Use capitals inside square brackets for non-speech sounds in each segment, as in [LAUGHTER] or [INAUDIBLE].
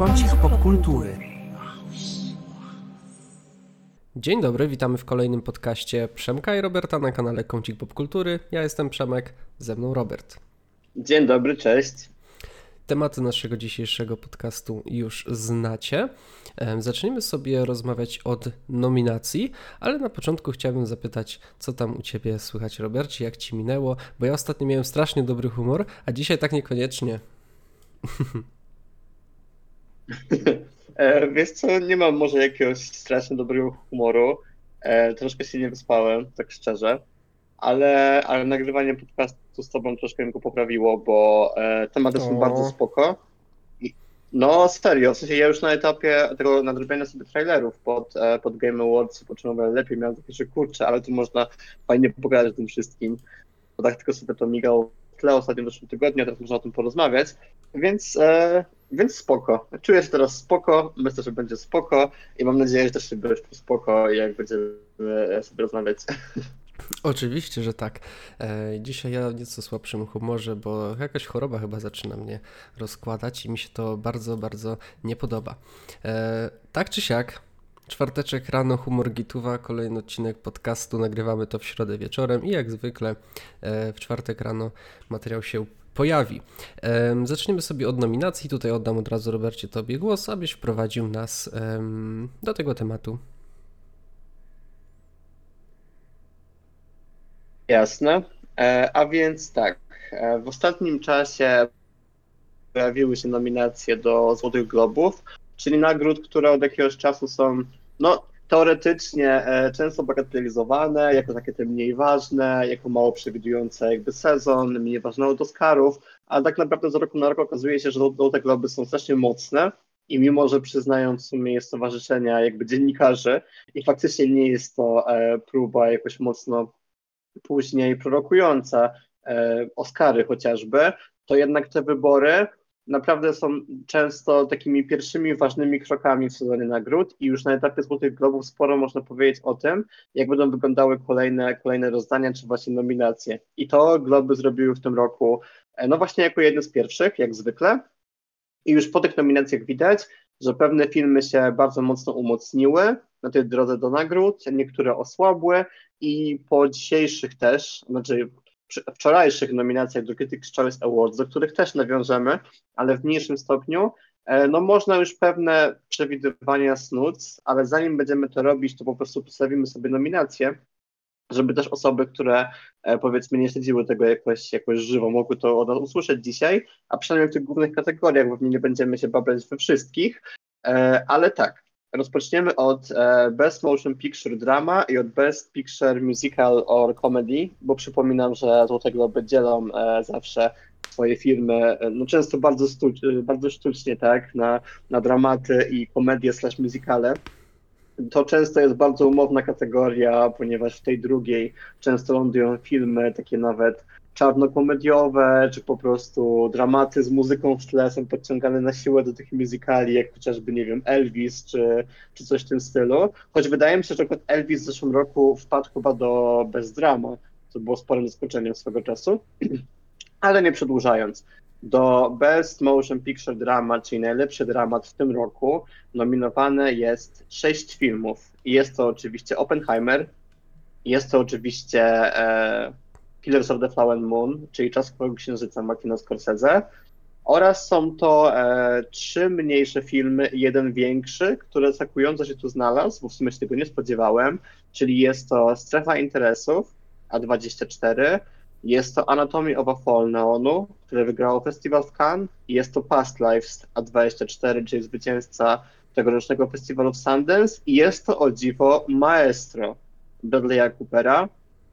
Kącik popkultury. Dzień dobry, witamy w kolejnym podcaście Przemka i Roberta na kanale Kącik Popkultury. Ja jestem Przemek, ze mną Robert. Dzień dobry, cześć. Tematy naszego dzisiejszego podcastu już znacie. Zacznijmy sobie rozmawiać od nominacji, ale na początku chciałbym zapytać, co tam u Ciebie słychać, Robercie, jak Ci minęło, bo ja ostatnio miałem strasznie dobry humor, a dzisiaj tak niekoniecznie. [LAUGHS] E, wiesz co, nie mam może jakiegoś strasznie dobrego humoru. E, troszkę się nie wyspałem, tak szczerze, ale, ale nagrywanie podcastu z tobą troszkę mi go poprawiło, bo e, tematy o. są bardzo spoko. I, no serio, w sensie ja już na etapie tego nadrobienia sobie trailerów pod, e, pod Game Awards począłem lepiej, miałem takie, że kurczę, ale tu można fajnie pogadać o tym wszystkim. Bo tak tylko sobie to migał w tle ostatnio w zeszłym tygodniu, a teraz można o tym porozmawiać. Więc e, więc spoko. Czuję się teraz spoko, myślę, że będzie spoko i mam nadzieję, że też się będziesz spoko, jak będziemy sobie rozmawiać. [LAUGHS] Oczywiście, że tak. E, dzisiaj ja w nieco słabszym humorze, bo jakaś choroba chyba zaczyna mnie rozkładać i mi się to bardzo, bardzo nie podoba. E, tak czy siak, czwarteczek rano, humor gituwa, kolejny odcinek podcastu, nagrywamy to w środę wieczorem i jak zwykle e, w czwartek rano materiał się pojawi. Zaczniemy sobie od nominacji. Tutaj oddam od razu Robercie Tobie głos, abyś wprowadził nas do tego tematu. Jasne. E, a więc tak, e, w ostatnim czasie pojawiły się nominacje do Złotych Globów, czyli nagród, które od jakiegoś czasu są no, teoretycznie e, często bagatelizowane, jako takie te mniej ważne, jako mało przewidujące jakby sezon, mniej ważne od Oscarów, a tak naprawdę z roku na rok okazuje się, że te globy są strasznie mocne i mimo, że przyznają w sumie stowarzyszenia jakby dziennikarzy i faktycznie nie jest to e, próba jakoś mocno później prorokująca e, Oscary chociażby, to jednak te wybory naprawdę są często takimi pierwszymi ważnymi krokami w sezonie nagród i już na etapie Złotych Globów sporo można powiedzieć o tym, jak będą wyglądały kolejne, kolejne rozdania czy właśnie nominacje. I to Globy zrobiły w tym roku, e, no właśnie jako jedne z pierwszych, jak zwykle. I już po tych nominacjach widać, że pewne filmy się bardzo mocno umocniły na tej drodze do nagród, niektóre osłabły i po dzisiejszych też, znaczy wczorajszych nominacjach do Critics' Choice Awards, do których też nawiążemy, ale w mniejszym stopniu, e, no można już pewne przewidywania snuć, ale zanim będziemy to robić, to po prostu postawimy sobie nominacje, żeby też osoby, które e, powiedzmy nie śledziły tego jakoś, jakoś żywo, mogły to od nas usłyszeć dzisiaj, a przynajmniej w tych głównych kategoriach, bo nie będziemy się babrać we wszystkich, e, ale tak, Rozpoczniemy od e, Best Motion Picture Drama i od Best Picture Musical or Comedy, bo przypominam, że Złote Globy dzielą e, zawsze swoje filmy, e, no często bardzo, bardzo sztucznie, tak, na, na dramaty i komedie slash musicale. To często jest bardzo umowna kategoria, ponieważ w tej drugiej często lądują filmy takie nawet czarnokomediowe, czy po prostu dramaty z muzyką w tle są podciągane na siłę do tych musicali, jak chociażby, nie wiem, Elvis, czy, czy coś w tym stylu. Choć wydaje mi się, że Elvis w zeszłym roku wpadł chyba do Bez Drama, co było sporym zaskoczeniem swego czasu. [CLEARS THROAT] Ale nie przedłużając, do Best Motion Picture Drama, czyli najlepszy dramat w tym roku, nominowane jest sześć filmów. Jest to oczywiście Oppenheimer, jest to oczywiście e, Killers of the Flower Moon, czyli Czas Księżyca Martina Scorsese. Oraz są to e, trzy mniejsze filmy jeden większy, który zaskakująco się tu znalazł, bo w sumie się tego nie spodziewałem, czyli jest to Strefa Interesów A24, jest to Anatomy of a Fall Neonu, które wygrało Festiwal w Cannes. Jest to Past Lives A24, czyli zwycięzca tegorocznego festiwalu w Sundance. I jest to o dziwo Maestro Bradley'a Coopera,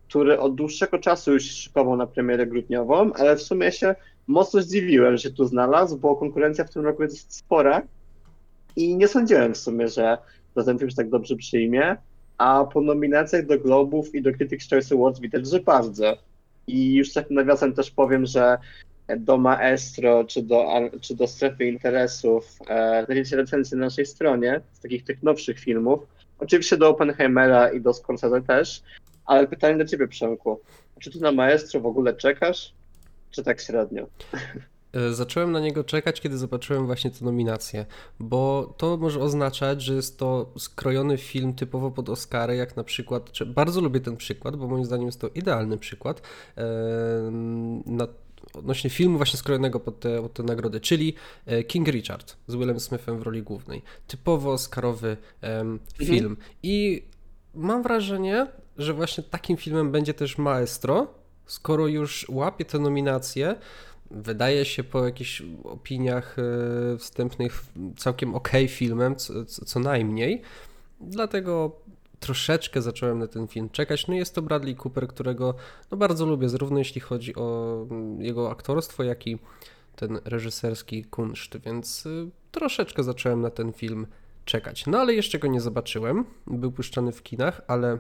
który od dłuższego czasu już szykował na premierę grudniową, ale w sumie się mocno zdziwiłem, że się tu znalazł, bo konkurencja w tym roku jest spora i nie sądziłem w sumie, że, ten film się tak dobrze przyjmie, a po nominacjach do Globów i do Critics' Choice Awards widać, że bardzo. I już tak nawiasem też powiem, że do Maestro czy do, czy do Strefy Interesów e, znajdziecie na naszej stronie z takich tych nowszych filmów. Oczywiście do Oppenheimera i do Scorsese też, ale pytanie do ciebie, Przemku. Czy ty na Maestro w ogóle czekasz, czy tak średnio? E, zacząłem na niego czekać, kiedy zobaczyłem właśnie tę nominację, bo to może oznaczać, że jest to skrojony film typowo pod Oscary, jak na przykład, bardzo lubię ten przykład, bo moim zdaniem jest to idealny przykład e, na odnośnie filmu właśnie skrojonego pod te, pod te nagrody, czyli e, King Richard z Willem Smithem w roli głównej. Typowo Oscarowy um, film. Mhm. I mam wrażenie, że właśnie takim filmem będzie też Maestro, skoro już łapie te nominacje, wydaje się po jakichś opiniach e, wstępnych całkiem ok filmem, co, co najmniej. Dlatego troszeczkę zacząłem na ten film czekać. No jest to Bradley Cooper, którego no bardzo lubię, zarówno jeśli chodzi o mm, jego aktorstwo, jak i ten reżyserski kunszt, więc y, troszeczkę zacząłem na ten film czekać. No ale jeszcze go nie zobaczyłem. Był puszczany w kinach, ale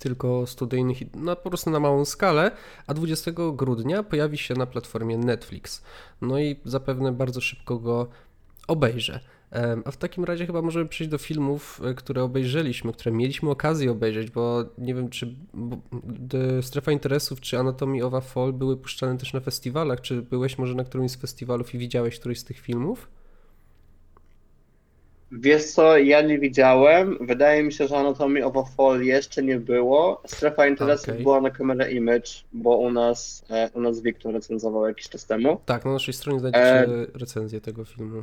tylko studyjnych, no po prostu na małą skalę, a 20 grudnia pojawi się na platformie Netflix. No i zapewne bardzo szybko go obejrzę. A w takim razie chyba możemy przejść do filmów, e, które obejrzeliśmy, które mieliśmy okazję obejrzeć, bo nie wiem, czy Strefa Interesów czy Anatomy of a Fall były puszczane też na festiwalach. Czy byłeś może na którymś z festiwalów i widziałeś któryś z tych filmów? Wiesz co, ja nie widziałem. Wydaje mi się, że Anatomy of a Fall jeszcze nie było. Strefa interesów okay. była na kamerę Image, bo u nas, e, u nas Wiktor recenzował jakiś czas temu. Tak, na naszej stronie znajdziecie e... recenzję tego filmu.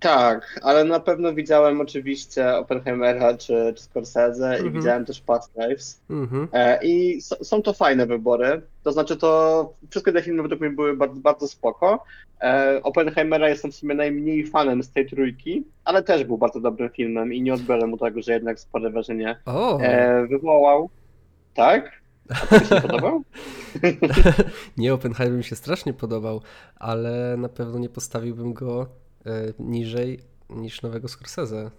Tak, ale na pewno widziałem oczywiście Oppenheimera czy, czy Scorsese mm -hmm. i mhm. widziałem też Past Lives. Mm -hmm. e, I są to fajne wybory. To znaczy to wszystkie te filmy według mnie były bardzo, bardzo spoko. E, Oppenheimera jestem w sumie najmniej fanem z tej trójki, ale też był bardzo dobrym filmem i nie odbiorę mu tego, że jednak spore wrażenie oh. e, wywołał. Tak? A się podobał? [LAUGHS] nie, Oppenheimer mi się strasznie podobał, ale na pewno nie postawiłbym go niżej niż nowego Scorsese.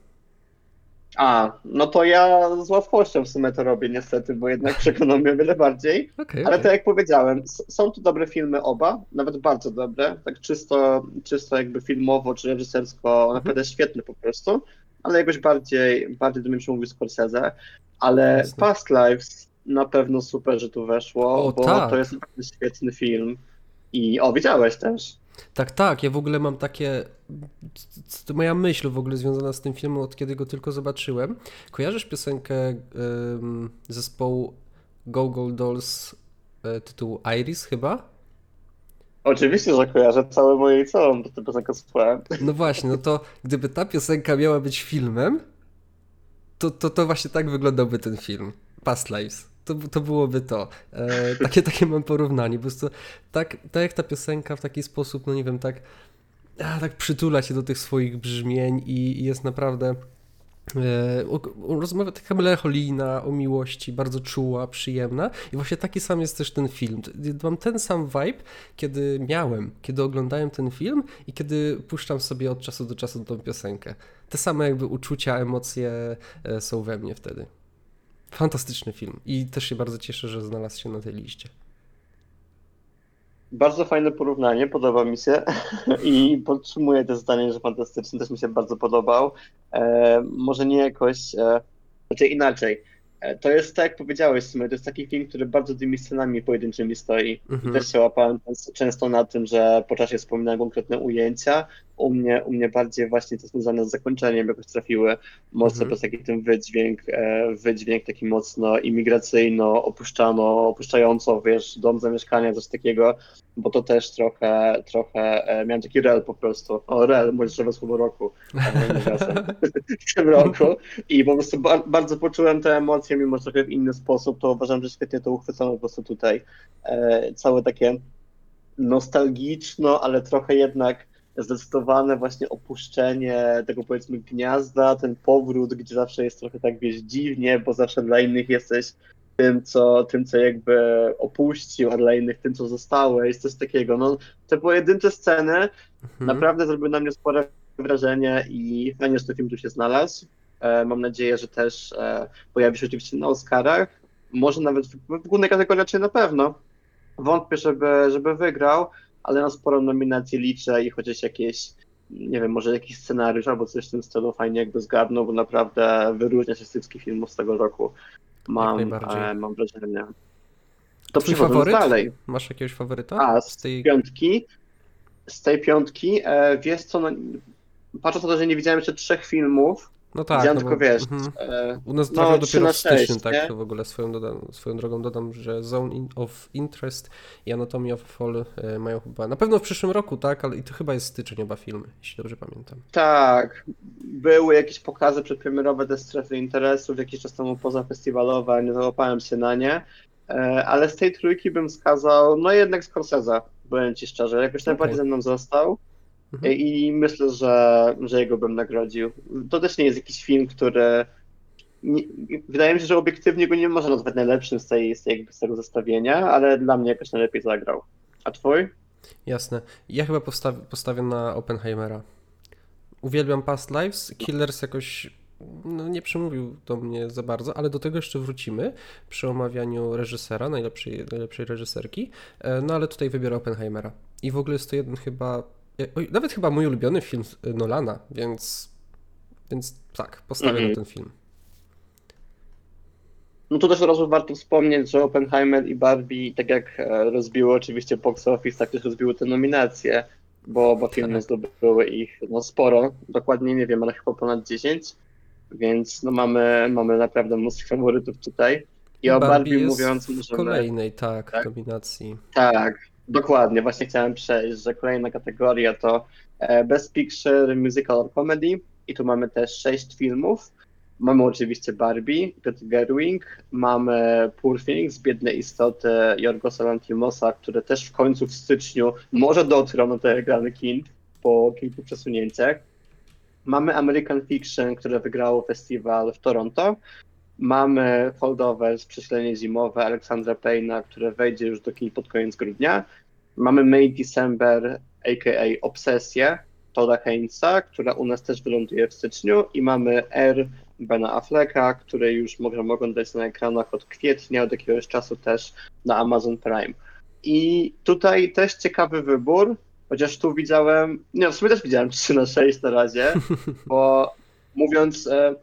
A, no to ja z łatwością w sumie to robię niestety, bo jednak [LAUGHS] przekonał mnie o wiele bardziej. Okay, Ale okay. tak jak powiedziałem, są to dobre filmy oba, nawet bardzo dobre, tak czysto, czysto jakby filmowo czy reżysersko, mhm. naprawdę świetne po prostu, ale jakoś bardziej, bardziej do mnie przemówił Scorsese. Ale Jasne. Past Lives na pewno super, że tu weszło, o, bo tak. to jest naprawdę świetny film. I o, widziałeś też. Tak, tak. Ja w ogóle mam takie. To moja myśl w ogóle związana z tym filmem, od kiedy go tylko zobaczyłem. Kojarzysz piosenkę um, zespołu Go Go Dolls e, tytułu Iris chyba? Oczywiście, że kojarzę całe moje i całą tę piosenkę słuchałem. No właśnie, no to gdyby ta piosenka miała być filmem, to, to, to właśnie tak wyglądałby ten film. Past Lives to, to byłoby to. E, takie, [LAUGHS] takie mam porównanie. Po prostu tak, tak jak ta piosenka w taki sposób, no nie wiem, tak, a, tak przytula się do tych swoich brzmień i, i jest naprawdę e, rozmowa taka melancholijna, o miłości, bardzo czuła, przyjemna i właśnie taki sam jest też ten film. Mam ten sam vibe, kiedy miałem, kiedy oglądałem ten film i kiedy puszczam sobie od czasu do czasu tą piosenkę. Te same jakby uczucia, emocje e, są we mnie wtedy. Fantastyczny film i też się bardzo cieszę, że znalazł się na tej liście. Bardzo fajne porównanie, podoba mi się [LAUGHS] i podtrzymuję to zdanie, że fantastyczny, też mi się bardzo podobał. E, może nie jakoś, e, znaczy inaczej. E, to jest tak jak powiedziałeś, to jest taki film, który bardzo tymi scenami pojedynczymi stoi. Mhm. I też się łapałem często na tym, że po czasie wspominałem konkretne ujęcia. U mnie, u mnie bardziej właśnie to związane z zakończeniem jakoś trafiły mocno mhm. przez taki ten wydźwięk, e, wydźwięk taki mocno imigracyjno, opuszczano, opuszczająco, wiesz, dom zamieszkania, coś takiego, bo to też trochę, trochę e, miałem taki rel po prostu, o rel, młodzieżowe słowo roku [LAUGHS] w tym roku i po prostu bardzo poczułem te emocje, mimo że trochę w inny sposób, to uważam, że świetnie to uchwycono po prostu tutaj. E, całe takie nostalgiczno, ale trochę jednak zdecydowane właśnie opuszczenie tego powiedzmy gniazda, ten powrót, gdzie zawsze jest trochę tak wiesz dziwnie, bo zawsze dla innych jesteś tym, co, tym, co jakby opuścił, a dla innych tym, co zostałeś, coś takiego. No, te pojedyncze sceny mhm. naprawdę zrobiły na mnie spore wrażenie i fajnie, że ten film tu się znalazł. E, mam nadzieję, że też e, pojawi się oczywiście na Oscarach, może nawet w, w głównej kategorii raczej na pewno. Wątpię, żeby, żeby wygrał, ale na sporo nominacji liczę i chociaż jakieś, nie wiem, może jakiś scenariusz albo coś w tym stylu fajnie jakby zgadnął, bo naprawdę wyróżnia się z wszystkich filmów z tego roku. Mam, e, mam wrażenie. To faworyt? dalej. Masz jakiegoś faworyta? A, z tej piątki? z tej piątki, e, wiesz co, no, patrząc na to, że nie widziałem jeszcze trzech filmów, No tak, no tylko, bo, wiesz, mhm. e, U nas no, dopiero w styczniu, tak? nie? To w ogóle swoją, dodam, swoją drogą dodam, że Zone in, of Interest i Anatomy of Fall e, mają chyba, na pewno w przyszłym roku, tak? Ale i to chyba jest styczeń oba filmy, jeśli dobrze pamiętam. Tak, były jakieś pokazy przedpremierowe te strefy interesów jakiś czas temu poza festiwalowe, nie załapałem się na nie, e, ale z tej trójki bym wskazał, no jednak Scorsese, powiem ci szczerze, jakoś najbardziej Okej. ze mną został Mhm. i myślę, że, że jego bym nagrodził. To też nie jest jakiś film, który nie, wydaje mi się, że obiektywnie go nie można nazwać najlepszym z, tej, z, tej, z tego zestawienia, ale dla mnie jakoś najlepiej zagrał. A twój? Jasne. Ja chyba postawi, postawię na Oppenheimera. Uwielbiam Past Lives, Killers jakoś no, nie przemówił do mnie za bardzo, ale do tego jeszcze wrócimy przy omawianiu reżysera, najlepszej, najlepszej reżyserki. E, No ale tutaj wybiorę Oppenheimera. I w ogóle jest to jeden chyba, nawet chyba mój ulubiony film z- Nolana, więc, więc tak, postawię Mhm. na ten film. No to też od razu warto wspomnieć, że Oppenheimer i Barbie, tak jak e, rozbiły oczywiście box office, tak też rozbiły te nominacje, bo, bo filmy Tak. zdobyły ich no, sporo, dokładnie nie wiem, ale chyba ponad 10, więc no mamy, mamy naprawdę mnóstwo faworytów tutaj. I o Barbie mówiąc, możemy... kolejnej, tak, Tak? nominacji. Tak, dokładnie, właśnie chciałem przejść, że kolejna kategoria to e, Best Picture, Musical or Comedy i tu mamy też sześć filmów. Mamy oczywiście Barbie, Greta Gerwig, mamy Poor Things, Biedne Istoty Jorgosa Lanthimosa, które też w końcu w styczniu może dotrą na te ekrany kin po kilku przesunięciach. Mamy American Fiction, które wygrało festiwal w Toronto. Mamy Foldovers, Prześlenie Zimowe Aleksandra Payna, które wejdzie już do kin pod koniec grudnia. Mamy May December, a.k.a. Obsesję, Toda Heinza, która u nas też wyląduje w styczniu. I mamy R Bena Afflecka, który już możemy oglądać na ekranach od kwietnia, od jakiegoś czasu też na Amazon Prime. I tutaj też ciekawy wybór, chociaż tu widziałem, nie, w sumie też widziałem 3 na 6 na razie, [LAUGHS] bo mówiąc e,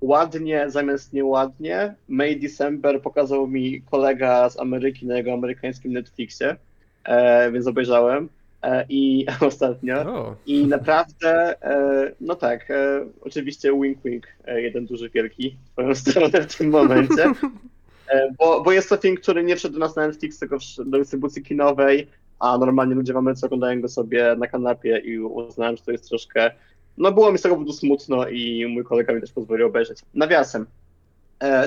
ładnie zamiast nieładnie, May December pokazał mi kolega z Ameryki na jego amerykańskim Netflixie, e, więc obejrzałem e, i [LAUGHS] ostatnio. O, I naprawdę, e, no tak, e, oczywiście wink wink, e, jeden duży wielki w twoją [LAUGHS] stronę w tym momencie, e, bo, bo jest to film, który nie wszedł do nas na Netflix, tylko do dystrybucji kinowej, a normalnie ludzie w Ameryce oglądają go sobie na kanapie i uznałem, że to jest troszkę, no było mi z tego powodu smutno i mój kolega mi też pozwolił obejrzeć. Nawiasem,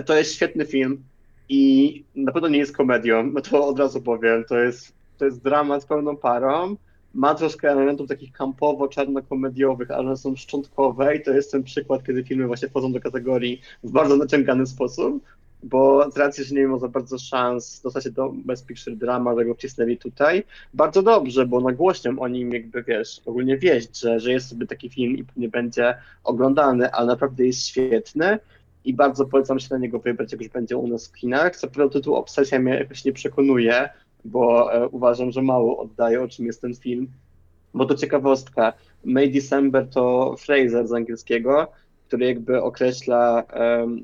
to jest świetny film i na pewno nie jest komedią, no to od razu powiem, to jest, to jest dramat z pełną parą, ma troszkę elementów takich kampowo-czarno-komediowych, ale one są szczątkowe i to jest ten przykład, kiedy filmy właśnie wchodzą do kategorii w bardzo naciągany sposób, bo z racji, że nie ma za bardzo szans dostać się do Best Picture Drama, tego wcisnęli tutaj, bardzo dobrze, bo nagłośnią o nim jakby, wiesz, ogólnie wieść, że, że jest sobie taki film i nie będzie oglądany, ale naprawdę jest świetny i bardzo polecam się na niego wybrać, jak już będzie u nas w kinach. Co prawda tytuł Obsesja mnie jakoś nie przekonuje, bo e, uważam, że mało oddaje, o czym jest ten film. Bo to ciekawostka, May December to Fraser z angielskiego, który jakby określa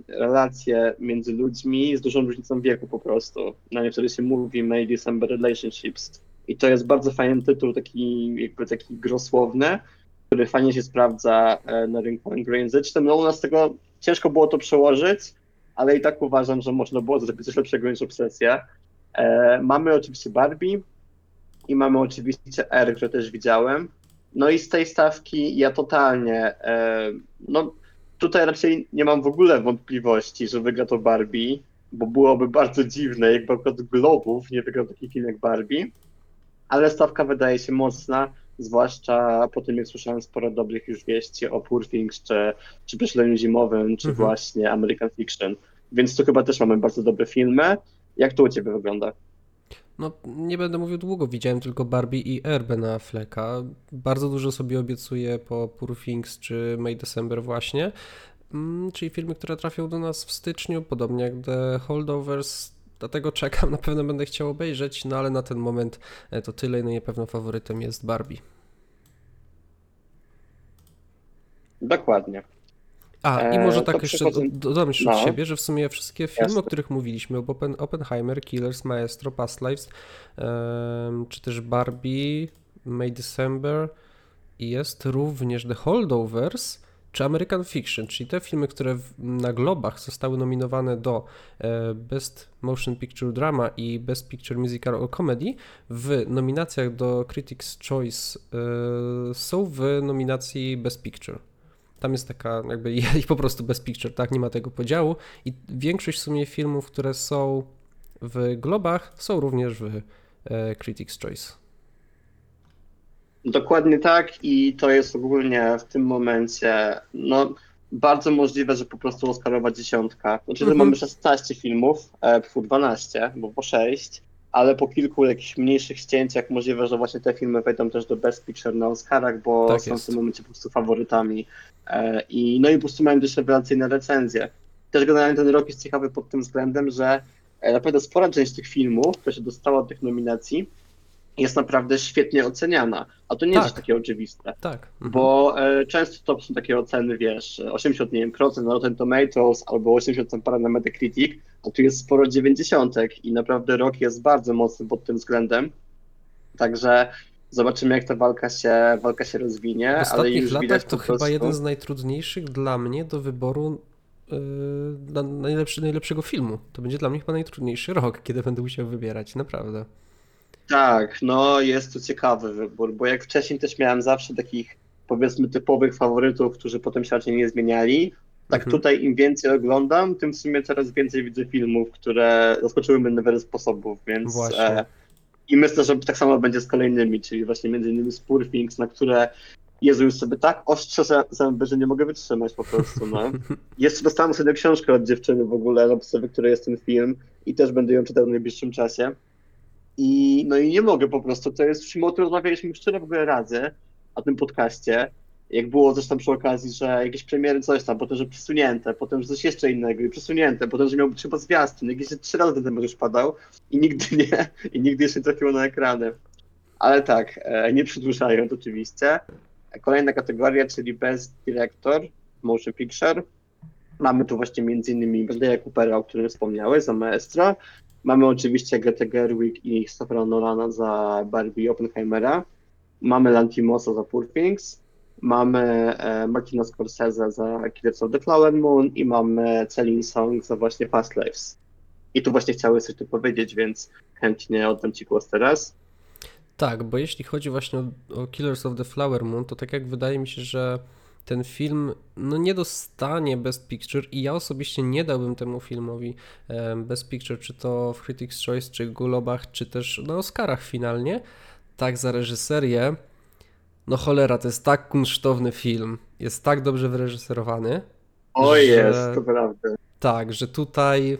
relacje między ludźmi z dużą różnicą wieku po prostu. Na nie wtedy się mówi May December Relationships. I to jest bardzo fajny tytuł, taki jakby taki grosłowny, który fajnie się sprawdza e, na rynku anglojęzycznym. No u nas tego ciężko było to przełożyć, ale i tak uważam, że można było zrobić coś lepszego niż obsesja. E, mamy oczywiście Barbie i mamy oczywiście R, które też widziałem. No i z tej stawki ja totalnie, e, no tutaj raczej nie mam w ogóle wątpliwości, że wygra to Barbie, bo byłoby bardzo dziwne, jakby akurat Globów nie wygrał taki film jak Barbie, ale stawka wydaje się mocna, zwłaszcza po tym, jak słyszałem sporo dobrych już wieści o Poor Things, czy, czy Prześleniu Zimowym, czy Mhm. właśnie American Fiction, więc tu chyba też mamy bardzo dobre filmy. Jak to u Ciebie wygląda? No, nie będę mówił długo, widziałem tylko Barbie i Erbena Fleka. Bardzo dużo sobie obiecuję po Poor Things czy May December właśnie, Mm, czyli filmy, które trafią do nas w styczniu, podobnie jak The Holdovers. Dlatego czekam, na pewno będę chciał obejrzeć, no ale na ten moment e, to tyle i na pewno faworytem jest Barbie. Dokładnie. A, i Eee, może tak jeszcze dodam jeszcze No. od siebie, że w sumie wszystkie filmy, Jasne. o których mówiliśmy, Oppen, Oppenheimer, Killers, Maestro, Past Lives, em, czy też Barbie, May December i jest również The Holdovers czy American Fiction, czyli te filmy, które na Globach zostały nominowane do e, Best Motion Picture Drama i Best Picture Musical or Comedy, w nominacjach do Critics' Choice e, są w nominacji Best Picture. Tam jest taka jakby [LAUGHS] i po prostu Best Picture, tak, nie ma tego podziału i większość w sumie filmów, które są w Globach są również w e, Critics' Choice. Dokładnie tak i to jest ogólnie w tym momencie, no bardzo możliwe, że po prostu Oscarowa dziesiątka. Znaczy, że mhm. mamy 16 filmów, e, 12, bo po 6, ale po kilku jakichś mniejszych ścięciach możliwe, że właśnie te filmy wejdą też do Best Picture na Oscarach, bo tak są jest. w tym momencie po prostu faworytami. E, I, no i po prostu mają też rewelacyjne recenzje. Też generalnie ten rok jest ciekawy pod tym względem, że e, naprawdę spora część tych filmów, która się dostała do tych nominacji, jest naprawdę świetnie oceniana. A to nie tak. jest takie oczywiste. Tak. Mhm. Bo e, często to są takie oceny, wiesz, 80 nie wiem, procent na Rotten Tomatoes albo 80 tam parę na Metacritic, a tu jest sporo dziewięćdziesiątek i naprawdę rok jest bardzo mocny pod tym względem. Także zobaczymy, jak ta walka się, walka się rozwinie. W ostatnich ale już latach widać to prostu... chyba jeden z najtrudniejszych dla mnie do wyboru yy, na najlepszy, najlepszego filmu. To będzie dla mnie chyba najtrudniejszy rok, kiedy będę musiał wybierać, naprawdę. Tak, no jest to ciekawy wybór, bo jak wcześniej też miałem zawsze takich powiedzmy typowych faworytów, którzy potem się raczej nie zmieniali. Tak mhm. tutaj im więcej oglądam, tym w sumie coraz więcej widzę filmów, które zaskoczyły mnie na wiele sposobów, więc e, i myślę, że tak samo będzie z kolejnymi, czyli właśnie między innymi Spur Things, na które Jezu, już sobie tak ostrze zęby, że nie mogę wytrzymać po prostu, no. [LAUGHS] Jeszcze dostałem sobie książkę od dziewczyny w ogóle, na podstawie której jest ten film i też będę ją czytał w najbliższym czasie. I, no i nie mogę po prostu. To jest film, o którym rozmawialiśmy tyle w ogóle razy o tym podcaście. Jak było zresztą przy okazji, że jakieś premiery coś tam, potem, że przesunięte, potem, że coś jeszcze innego i przesunięte, potem, że miał być chyba zwiastun, jakieś trzy razy ten temat już padał i nigdy nie, i nigdy jeszcze nie trafiło na ekrany. Ale tak, e, nie przedłużając oczywiście. Kolejna kategoria, czyli Best Director, Motion Picture. Mamy tu właśnie innymi Bradley'a Coopera, o którym wspomniałeś, za Maestro, Mamy oczywiście Greta Gerwig i Christophera Nolana za Barbie Oppenheimera. Mamy Lantimosa za Poor Things. Mamy e, Martina Scorsese za Killers of the Flower Moon i mamy Celine Song za właśnie Fast Lives. I tu właśnie chciałem coś tu powiedzieć, więc chętnie oddam Ci głos teraz. Tak, bo jeśli chodzi właśnie o, o Killers of the Flower Moon, to tak jak wydaje mi się, że ten film no nie dostanie Best Picture i ja osobiście nie dałbym temu filmowi Best Picture, czy to w Critics' Choice, czy Globach, czy też na Oscarach finalnie. Tak za reżyserię, no cholera, to jest tak kunsztowny film, jest tak dobrze wyreżyserowany. O że... jest, to prawda. Tak, że tutaj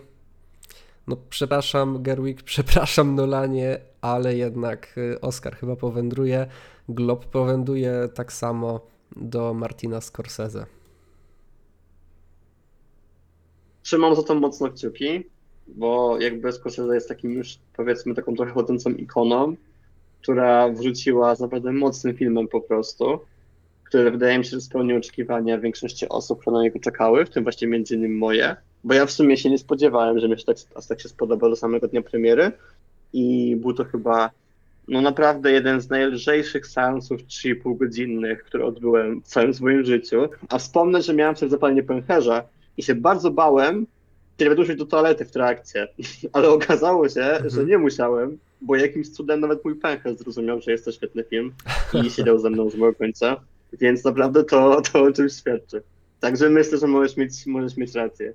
no przepraszam Gerwig, [LAUGHS] przepraszam Nolanie, ale jednak y, Oscar chyba powędruje, Glob powędruje tak samo do Martina Scorsese. Trzymam za to mocno kciuki, bo jakby Scorsese jest takim już powiedzmy taką trochę chodzącą ikoną, która wrzuciła z naprawdę mocnym filmem po prostu, który wydaje mi się, że spełnił oczekiwania większości osób, które na niego czekały, w tym właśnie między innymi moje, bo ja w sumie się nie spodziewałem, że mi się tak, aż tak się spodoba do samego dnia premiery i był to chyba no naprawdę jeden z najlżejszych seansów 3,5 godzinnych, które odbyłem w całym swoim życiu. A wspomnę, że miałem wtedy zapalenie pęcherza i się bardzo bałem, kiedy będę do toalety w trakcie. [LAUGHS] Ale okazało się, mhm. że nie musiałem, bo jakimś cudem nawet mój pęcherz zrozumiał, że jest to świetny film i [LAUGHS] siedział ze mną z mojego końca. Więc naprawdę to, to o czymś świadczy. Także myślę, że możesz mieć, możesz mieć rację.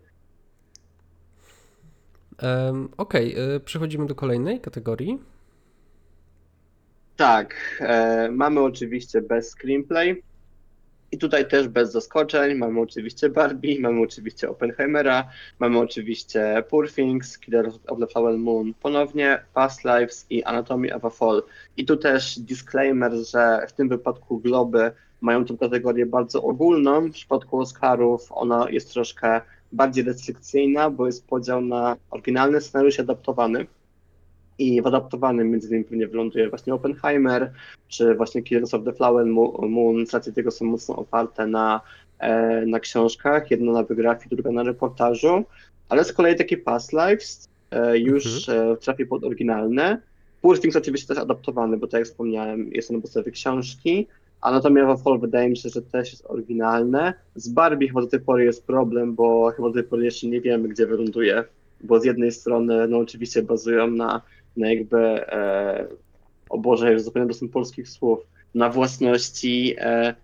Um, Okej, okay. przechodzimy do kolejnej kategorii. Tak, e, mamy oczywiście bez screenplay i tutaj też bez zaskoczeń. Mamy oczywiście Barbie, mamy oczywiście Oppenheimera, mamy oczywiście Poor Things, Killer of the Flower Moon ponownie, Past Lives i Anatomy of a Fall. I tu też disclaimer, że w tym wypadku Globy mają tę kategorię bardzo ogólną. W przypadku Oscarów ona jest troszkę bardziej restrykcyjna, bo jest podział na oryginalny scenariusz adaptowany i w adaptowanym między innymi pewnie wyląduje właśnie Oppenheimer, czy właśnie Killers of the Flower Moon, z tego są mocno oparte na, e, na książkach, jedna na biografii, druga na reportażu, ale z kolei taki Past Lives e, już mhm. E, trafi pod oryginalne Poor Things oczywiście też adaptowany, bo tak jak wspomniałem, jest on na podstawie książki, a natomiast Fall wydaje mi się, że też jest oryginalne. Z Barbie chyba do tej pory jest problem, bo chyba do tej pory jeszcze nie wiemy, gdzie wyląduje, bo z jednej strony, no oczywiście bazują na, na jakby, e, o Boże, już zapomniałem do polskich słów, na własności e,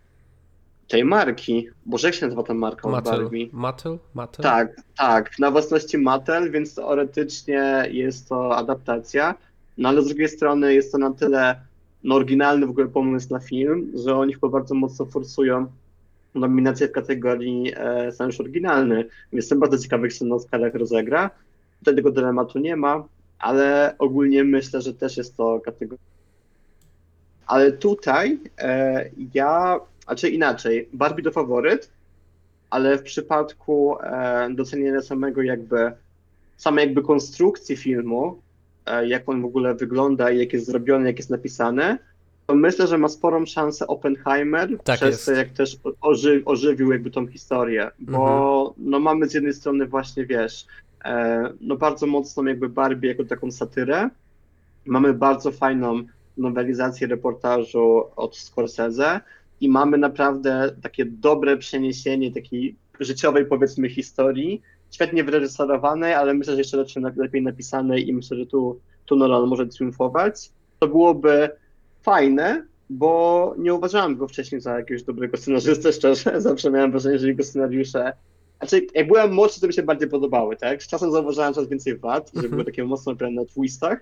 tej marki. Boże, jak się nazywa ta marka Mattel. Mattel? Mattel? Tak, tak, na własności Mattel, więc teoretycznie jest to adaptacja, no ale z drugiej strony jest to na tyle no, oryginalny w ogóle pomysł na film, że oni chyba bardzo mocno forsują nominację w kategorii e, scenariusz oryginalny, więc jestem bardzo ciekawy, jak się na Oscarach rozegra. Tutaj tego dylematu nie ma, ale ogólnie myślę, że też jest to kategoria. Ale tutaj e, ja, a czy inaczej, Barbie to faworyt, ale w przypadku e, docenienia samego jakby, samej jakby konstrukcji filmu, e, jak on w ogóle wygląda jak jest zrobiony, jak jest napisane, to myślę, że ma sporą szansę Oppenheimer, Tak przez jest. to jak też oży, ożywił jakby tą historię, bo no mamy z jednej strony właśnie, wiesz, no bardzo mocną jakby Barbie jako taką satyrę, mamy bardzo fajną nowelizację reportażu od Scorsese i mamy naprawdę takie dobre przeniesienie takiej życiowej powiedzmy historii, świetnie wyreżyserowanej, ale myślę, że jeszcze lepsze, lepiej napisanej i myślę, że tu, tu Nolan może triumfować. To byłoby fajne, bo nie uważałem go wcześniej za jakiegoś dobrego scenarzystę, szczerze. [LAUGHS] Zawsze miałem wrażenie, że jego scenariusze. Znaczy, jak byłem młodszy, to mi się bardziej podobały, tak? Z czasem zauważyłem coraz więcej wad, że Mhm. były takie mocno opierne na twistach.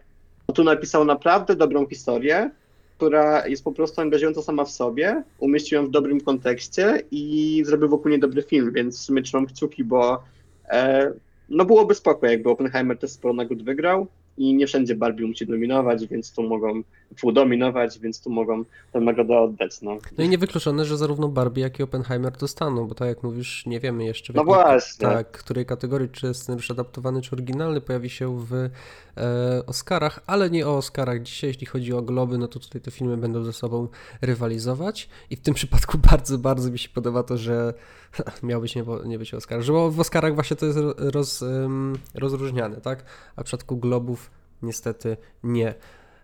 A tu napisał naprawdę dobrą historię, która jest po prostu angażująca sama w sobie, umieścił ją w dobrym kontekście i zrobił wokół niej dobry film, więc w sumie trzymam kciuki, bo e, no byłoby spoko, jakby Oppenheimer też sporo nagród wygrał i nie wszędzie Barbie musi dominować, więc tu mogą dominować, więc tu mogą tę nagrodę oddać, no. No i niewykluczone, że zarówno Barbie, jak i Oppenheimer dostaną, bo tak jak mówisz, nie wiemy jeszcze w No jakiej, właśnie. tak, której kategorii, czy scenariusz adaptowany, czy oryginalny pojawi się w e, Oscarach, ale nie o Oscarach dzisiaj, jeśli chodzi o Globy, no to tutaj te filmy będą ze sobą rywalizować i w tym przypadku [LAUGHS] bardzo, bardzo mi się podoba to, że [LAUGHS] miał być nie, nie być Oscar, że w Oscarach właśnie to jest roz, rozróżniane, tak, a w przypadku Globów niestety nie.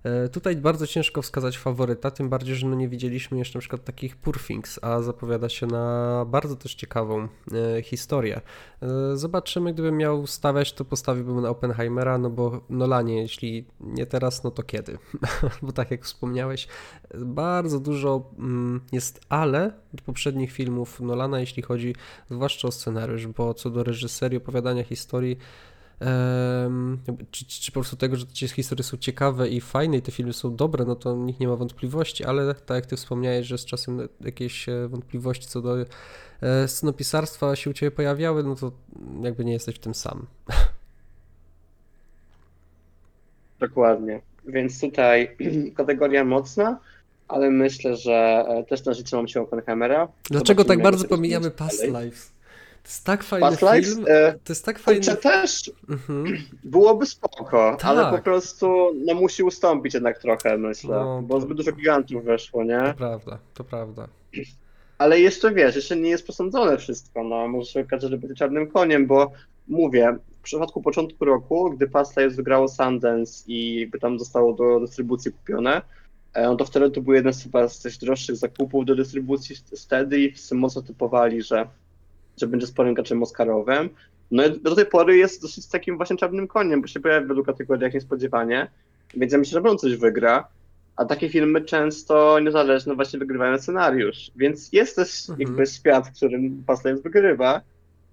E, Tutaj bardzo ciężko wskazać faworyta, tym bardziej, że no nie widzieliśmy jeszcze na przykład takich Poor Things, a zapowiada się na bardzo też ciekawą e, historię. E, zobaczymy, gdybym miał stawiać, to postawiłbym na Oppenheimera, no bo Nolanie, jeśli nie teraz, no to kiedy? [LAUGHS] bo tak jak wspomniałeś, bardzo dużo mm, jest ale do poprzednich filmów Nolana, jeśli chodzi zwłaszcza o scenariusz, bo co do reżyserii, opowiadania historii, czy, czy po prostu tego, że te historie są ciekawe i fajne i te filmy są dobre, no to nikt nie ma wątpliwości, ale tak jak ty wspomniałeś, że z czasem jakieś e, wątpliwości co do e, scenopisarstwa się u ciebie pojawiały, no to jakby nie jesteś w tym sam. Dokładnie. Więc tutaj [CLEARS THROAT] kategoria mocna, ale myślę, że e, też na życie mam się Oppenheimera. Dlaczego Zobaczymy, tak bardzo pomijamy. Past Lives? To jest tak fajny Past film, E, to jest tak fajny... Kurczę, też Mhm. byłoby spoko, ale Tak. po prostu no, musi ustąpić jednak trochę, myślę, No, bo to- zbyt dużo gigantów weszło, nie? To prawda, to prawda. Ale jeszcze wiesz, jeszcze nie jest przesądzone wszystko, no może się okazać, że będzie czarnym koniem, bo mówię, w przypadku początku roku, gdy Past Lives wygrało Sundance i by tam zostało do dystrybucji kupione, e, no to wtedy to był jeden z chyba z droższych zakupów do dystrybucji wtedy i wszyscy mocno typowali, że, że będzie sporym graczem oscarowym. No i do tej pory jest dosyć takim właśnie czarnym koniem, bo się pojawia w wielu kategoriach niespodziewanie, więc ja myślę, że on coś wygra. A takie filmy często niezależne właśnie wygrywają scenariusz, więc jest też Mhm. jakby świat, w którym Past Lives wygrywa,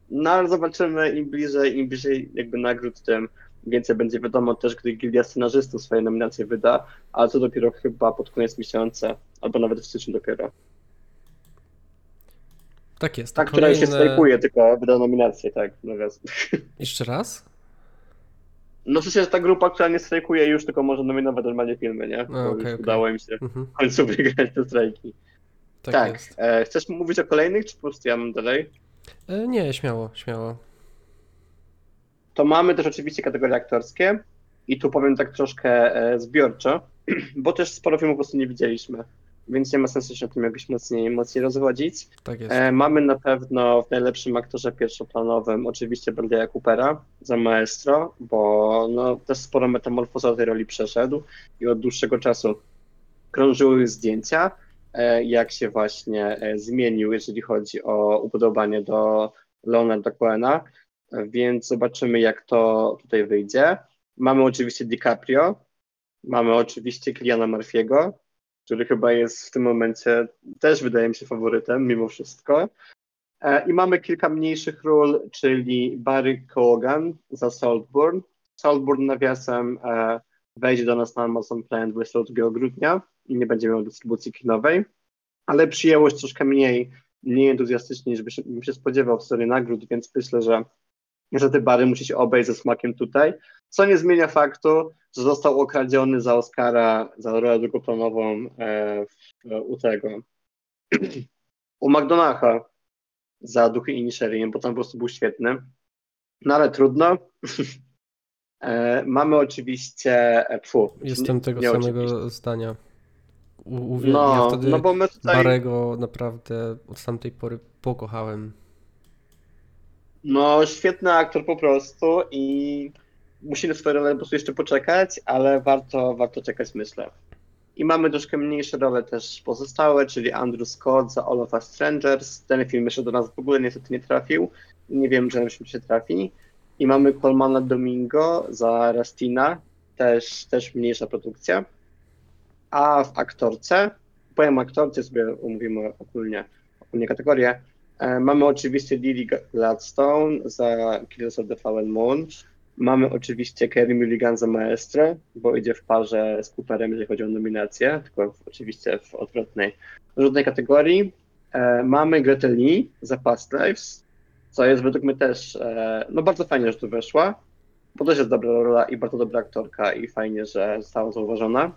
no ale zobaczymy im bliżej, im bliżej jakby nagród, tym więcej będzie wiadomo też, gdy Gildia Scenarzystów swoje nominacje wyda, ale to dopiero chyba pod koniec miesiąca, albo nawet w styczniu dopiero. Tak jest. Ta, która już się Kolejne- strajkuje, tylko wyda nominację, tak, no. [LAUGHS] Jeszcze raz? No w sensie, że ta grupa, która nie strajkuje już, tylko może nominować normalnie filmy, nie? Bo A, okej, już okej. udało im się Mhm. w końcu [LAUGHS] wygrać te strajki. Tak, Tak. E, chcesz mówić o kolejnych, czy po prostu ja mam dalej? E, nie, śmiało, śmiało. To mamy też oczywiście kategorie aktorskie i tu powiem tak troszkę e, zbiorczo, [CLEARS THROAT] bo też sporo filmów po prostu nie widzieliśmy. Więc nie ma sensu się o tym jakoś mocniej, mocniej rozwodzić. Tak. E, mamy na pewno w najlepszym aktorze pierwszoplanowym oczywiście Bradley'a Coopera za Maestro, bo no, też sporo metamorfoza tej roli przeszedł i od dłuższego czasu krążyły zdjęcia, e, jak się właśnie e, zmienił, jeżeli chodzi o upodobanie do Leonarda Cohena, e, więc zobaczymy, jak to tutaj wyjdzie. Mamy oczywiście DiCaprio, mamy oczywiście Kiliana Murphy'ego, który chyba jest w tym momencie też wydaje mi się faworytem mimo wszystko. E, I mamy kilka mniejszych ról, czyli Barry Cogan za Saltburn. Saltburn nawiasem e, wejdzie do nas na Amazon Prime 22 grudnia i nie będzie miał dystrybucji kinowej, ale przyjęłość troszkę mniej, mniej entuzjastycznie niż bym się spodziewał w serii nagród, więc myślę, że niestety Barry musi się obejść ze smakiem tutaj, co nie zmienia faktu, że został okradziony za Oscara, za rolę drugoplanową e, w, u tego, [CLEARS THROAT] u McDonacha za Duchy i Nisherin, bo tam po prostu był świetny. No ale trudno. [LAUGHS] e, mamy oczywiście, e, pfu, Jestem nie- tego nie samego oczywiście. zdania. U, uwielbiam, No, ja wtedy no bo my tutaj, Barego naprawdę od tamtej pory pokochałem. no świetny aktor po prostu i musi na swoje role po prostu jeszcze poczekać, ale warto, warto czekać myślę. I mamy troszkę mniejsze role też pozostałe, czyli Andrew Scott za All of Us Strangers. Ten film jeszcze do nas w ogóle niestety nie trafił. Nie wiem, czy nam się trafi. I mamy Colmana Domingo za Rastina, też, też mniejsza produkcja. A w aktorce, powiem aktorce, sobie omówimy ogólnie, ogólnie kategorię. E, mamy oczywiście Lily Gladstone za Killers of the Fallen Moon. Mamy oczywiście Kerry Mulligan za Maestro, bo idzie w parze z Cooperem, jeżeli chodzi o nominację, tylko w, oczywiście w odwrotnej, kategorii. E, mamy Greta Lee za Past Lives, co jest według mnie też e, no bardzo fajnie, że tu weszła, bo też jest dobra rola i bardzo dobra aktorka i fajnie, że została zauważona.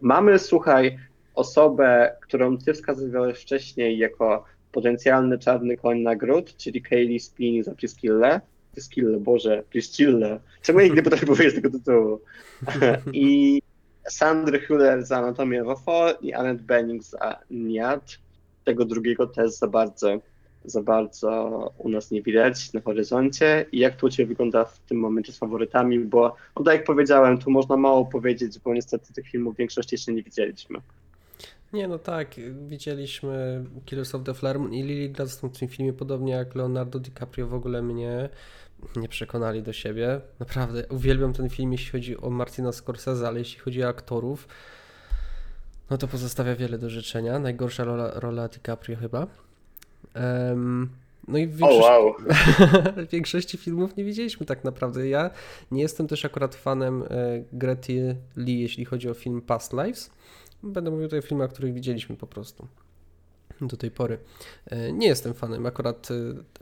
Mamy, słuchaj, osobę, którą ty wskazywałeś wcześniej jako potencjalny czarny koń nagród, czyli Kaylee Spin za Priscillę. Priscillę, Boże, Priscillę. Czemu ja nigdy potrafię powiedzieć tego tytułu? I Sandra Hüller za Anatomię Wafo i Annette Bening za Niad. Tego drugiego też za bardzo, za bardzo u nas nie widać na horyzoncie. I jak to u Ciebie wygląda w tym momencie z faworytami? Bo, no tak jak powiedziałem, tu można mało powiedzieć, bo niestety tych filmów w większości jeszcze nie widzieliśmy. Nie, no tak, widzieliśmy Killers of the Flower i Lily Gladstone w tym filmie, podobnie jak Leonardo DiCaprio w ogóle mnie nie przekonali do siebie. Naprawdę, uwielbiam ten film, jeśli chodzi o Martina Scorsese, ale jeśli chodzi o aktorów, no to pozostawia wiele do życzenia. Najgorsza rola, rola DiCaprio chyba. Em, no i w większości, wow! [LAUGHS] w większości filmów nie widzieliśmy tak naprawdę. Ja nie jestem też akurat fanem e, Grety Lee, jeśli chodzi o film Past Lives. Będę mówił tutaj o filmach, których widzieliśmy po prostu do tej pory. E, Nie jestem fanem akurat e,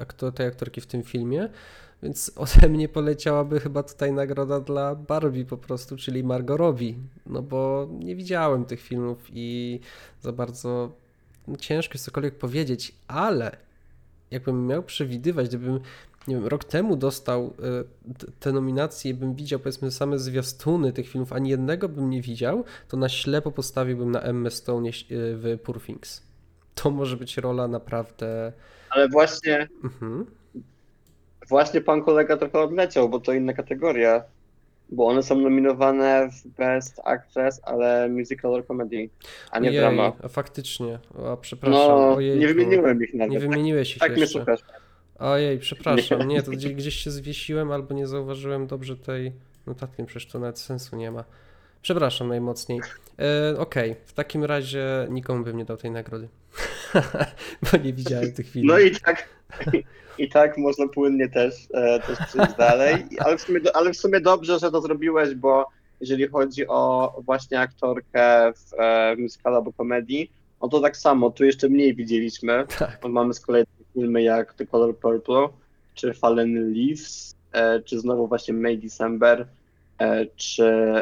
aktor, tej aktorki w tym filmie, więc ode mnie poleciałaby chyba tutaj nagroda dla Barbie po prostu, czyli Margot Robbie, no bo nie widziałem tych filmów i za bardzo no, ciężko jest cokolwiek powiedzieć, ale jakbym miał przewidywać, gdybym nie wiem, rok temu dostał e, te nominacje bym widział powiedzmy same zwiastuny tych filmów, ani jednego bym nie widział, to na ślepo postawiłbym na Emma Stone e, w Poor Things. To może być rola naprawdę... Ale właśnie, Mhm. Właśnie pan kolega trochę odleciał, bo to inna kategoria. Bo one są nominowane w Best Actress, ale musical or comedy, a nie Ojej, drama. a faktycznie, a przepraszam, No, nie wymieniłem ich nawet. Nie tak, wymieniłeś ich tak jeszcze. słuchasz. Ojej, przepraszam, Nie. nie, to gdzieś, gdzieś się zwiesiłem albo nie zauważyłem dobrze tej notatki, przecież to nawet sensu nie ma. Przepraszam najmocniej. E, Okej, w takim razie nikomu bym nie dał tej nagrody, [LAUGHS] bo nie widziałem tych filmów. No i tak, i tak można płynnie też, e, też przejść dalej, ale w, sumie, ale w sumie dobrze, że to zrobiłeś, bo jeżeli chodzi o właśnie aktorkę w e, musicalu albo komedii, no to tak samo, tu jeszcze mniej widzieliśmy, Tak. bo mamy z kolei takie filmy jak The Color Purple, czy Fallen Leaves, e, czy znowu właśnie May December, czy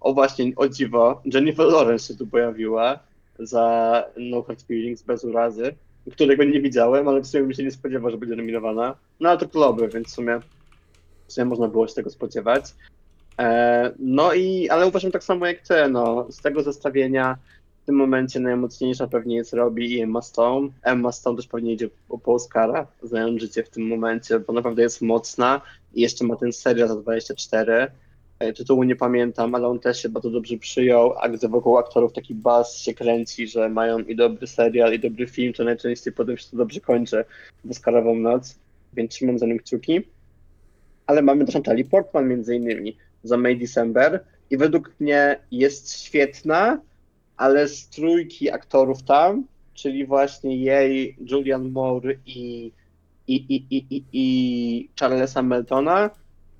o właśnie, o dziwo, Jennifer Lawrence się tu pojawiła za No Hard Feelings bez urazy, którego nie widziałem, ale w sumie bym się nie spodziewał, że będzie nominowana. No ale to kluby, więc w sumie, w sumie można było się tego spodziewać. E, no i, ale uważam tak samo jak ty, no, z tego zestawienia w tym momencie najmocniejsza pewnie jest Robbie i Emma Stone. Emma Stone też pewnie idzie po, Oscara, znając życie w tym momencie, bo naprawdę jest mocna i jeszcze ma ten serial za 24. E, Tytułu nie pamiętam, ale on też się bardzo dobrze przyjął, a gdy wokół aktorów taki buzz się kręci, że mają i dobry serial, i dobry film, to najczęściej potem się to dobrze kończy w Oscarową noc, więc trzymam za nim kciuki. Ale mamy też Natalie Portman między innymi za May December i według mnie jest świetna, ale z trójki aktorów tam, czyli właśnie jej, Julian Moore i, i, i, i, i, i Charlesa Meltona,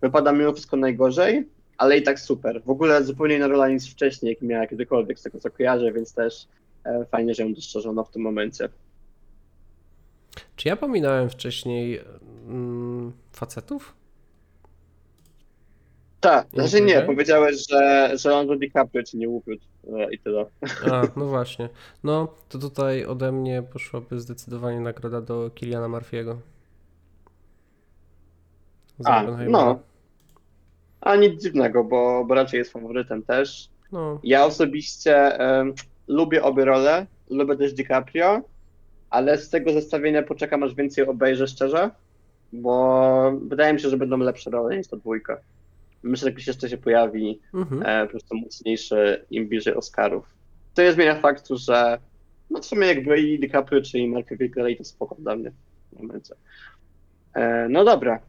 wypada mimo wszystko najgorzej, ale i tak super. W ogóle zupełnie inna rola niż wcześniej, jak miała kiedykolwiek, z tego co kojarzę, więc też e, fajnie, że ją dostrzeżono w tym momencie. Czy ja pominąłem wcześniej mm, facetów? Tak, znaczy nie, powiedziałeś, że, że Leonardo DiCaprio ci nie upiódł e, i tyle. A, no właśnie. No, to tutaj ode mnie poszłaby zdecydowanie nagroda do Kiliana Murphy'ego. A, no. A nic dziwnego, bo, bo raczej jest faworytem też. No. Ja osobiście lubię obie role, lubię też DiCaprio, ale z tego zestawienia poczekam aż więcej obejrzę szczerze, bo wydaje mi się, że będą lepsze role niż ta dwójka. Myślę, że jakiś jeszcze się pojawi mhm. e, po prostu mocniejszy im bliżej Oscarów. To nie zmienia faktu, że no w sumie jakby i DiCaprio czy i Mark wygrali to spoko dla mnie w momencie. E, no dobra,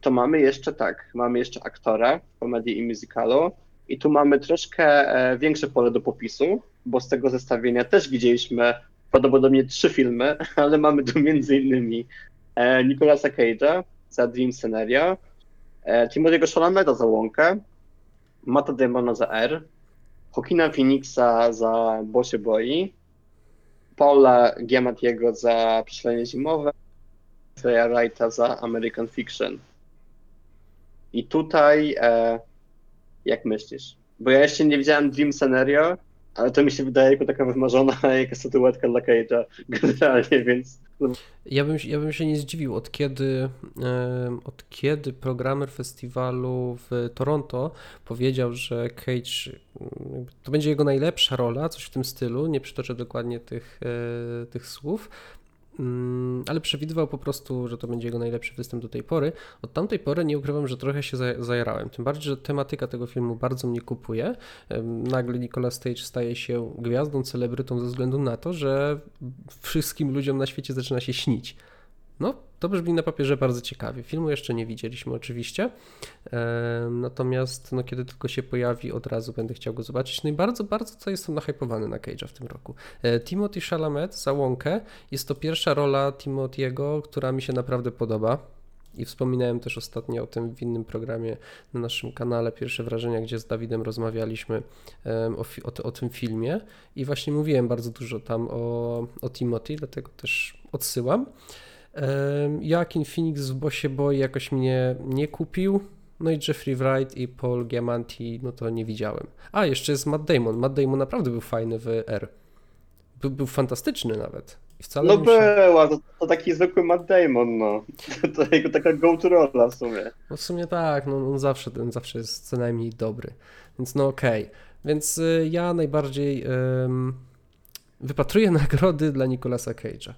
to mamy jeszcze tak, mamy jeszcze aktora w komedii i musicalu i tu mamy troszkę e, większe pole do popisu, bo z tego zestawienia też widzieliśmy prawdopodobnie trzy filmy, [LAUGHS] ale mamy tu między innymi e, Nicolasa Cage'a za Dream Scenario, e, Timothy'ego Chalameta za Łąkę, Mata Damona za R, Hokina Phoenixa za Bo się boi, Paula Giamatiego za Prześlenie zimowe, Freya Wrighta za American Fiction. I tutaj, e, jak myślisz? Bo ja jeszcze nie widziałem Dream Scenario, ale to mi się wydaje jako taka wymarzona [LAUGHS] jaka statuetka dla Cage'a generalnie, więc... Ja bym, ja bym się nie zdziwił, od kiedy, od kiedy programer festiwalu w Toronto powiedział, że Cage to będzie jego najlepsza rola, coś w tym stylu, nie przytoczę dokładnie tych, e, tych słów, Mm, ale przewidywał po prostu, że to będzie jego najlepszy występ do tej pory. Od tamtej pory nie ukrywam, że trochę się zajarałem. Tym bardziej, że tematyka tego filmu bardzo mnie kupuje. Nagle Nicolas Stage staje się gwiazdą, celebrytą ze względu na to, że wszystkim ludziom na świecie zaczyna się śnić. No, to brzmi na papierze bardzo ciekawie. Filmu jeszcze nie widzieliśmy oczywiście, natomiast no, kiedy tylko się pojawi, od razu będę chciał go zobaczyć. No i bardzo, bardzo co jestem nahypowany na Cage'a w tym roku. E, Timothy Chalamet za Łąkę jest to pierwsza rola Timothy'ego, która mi się naprawdę podoba. I wspominałem też ostatnio o tym w innym programie na naszym kanale Pierwsze Wrażenia, gdzie z Dawidem rozmawialiśmy o, o, o tym filmie. I właśnie mówiłem bardzo dużo tam o, o Timothy, dlatego też odsyłam. Joaquin Phoenix w Bosie Boy jakoś mnie nie kupił. No i Jeffrey Wright i Paul Giamanti, no to nie widziałem. A, jeszcze jest Matt Damon. Matt Damon naprawdę był fajny w R. Był, był fantastyczny nawet. I wcale no była, to, to, taki zwykły Matt Damon, no. [LAUGHS] To jego taka go-to rola w sumie. No w sumie tak, no on zawsze, ten zawsze jest co najmniej dobry. Więc no okej. Okay. Więc y, ja najbardziej wypatruję [LAUGHS] nagrody dla Nicolasa Cage'a.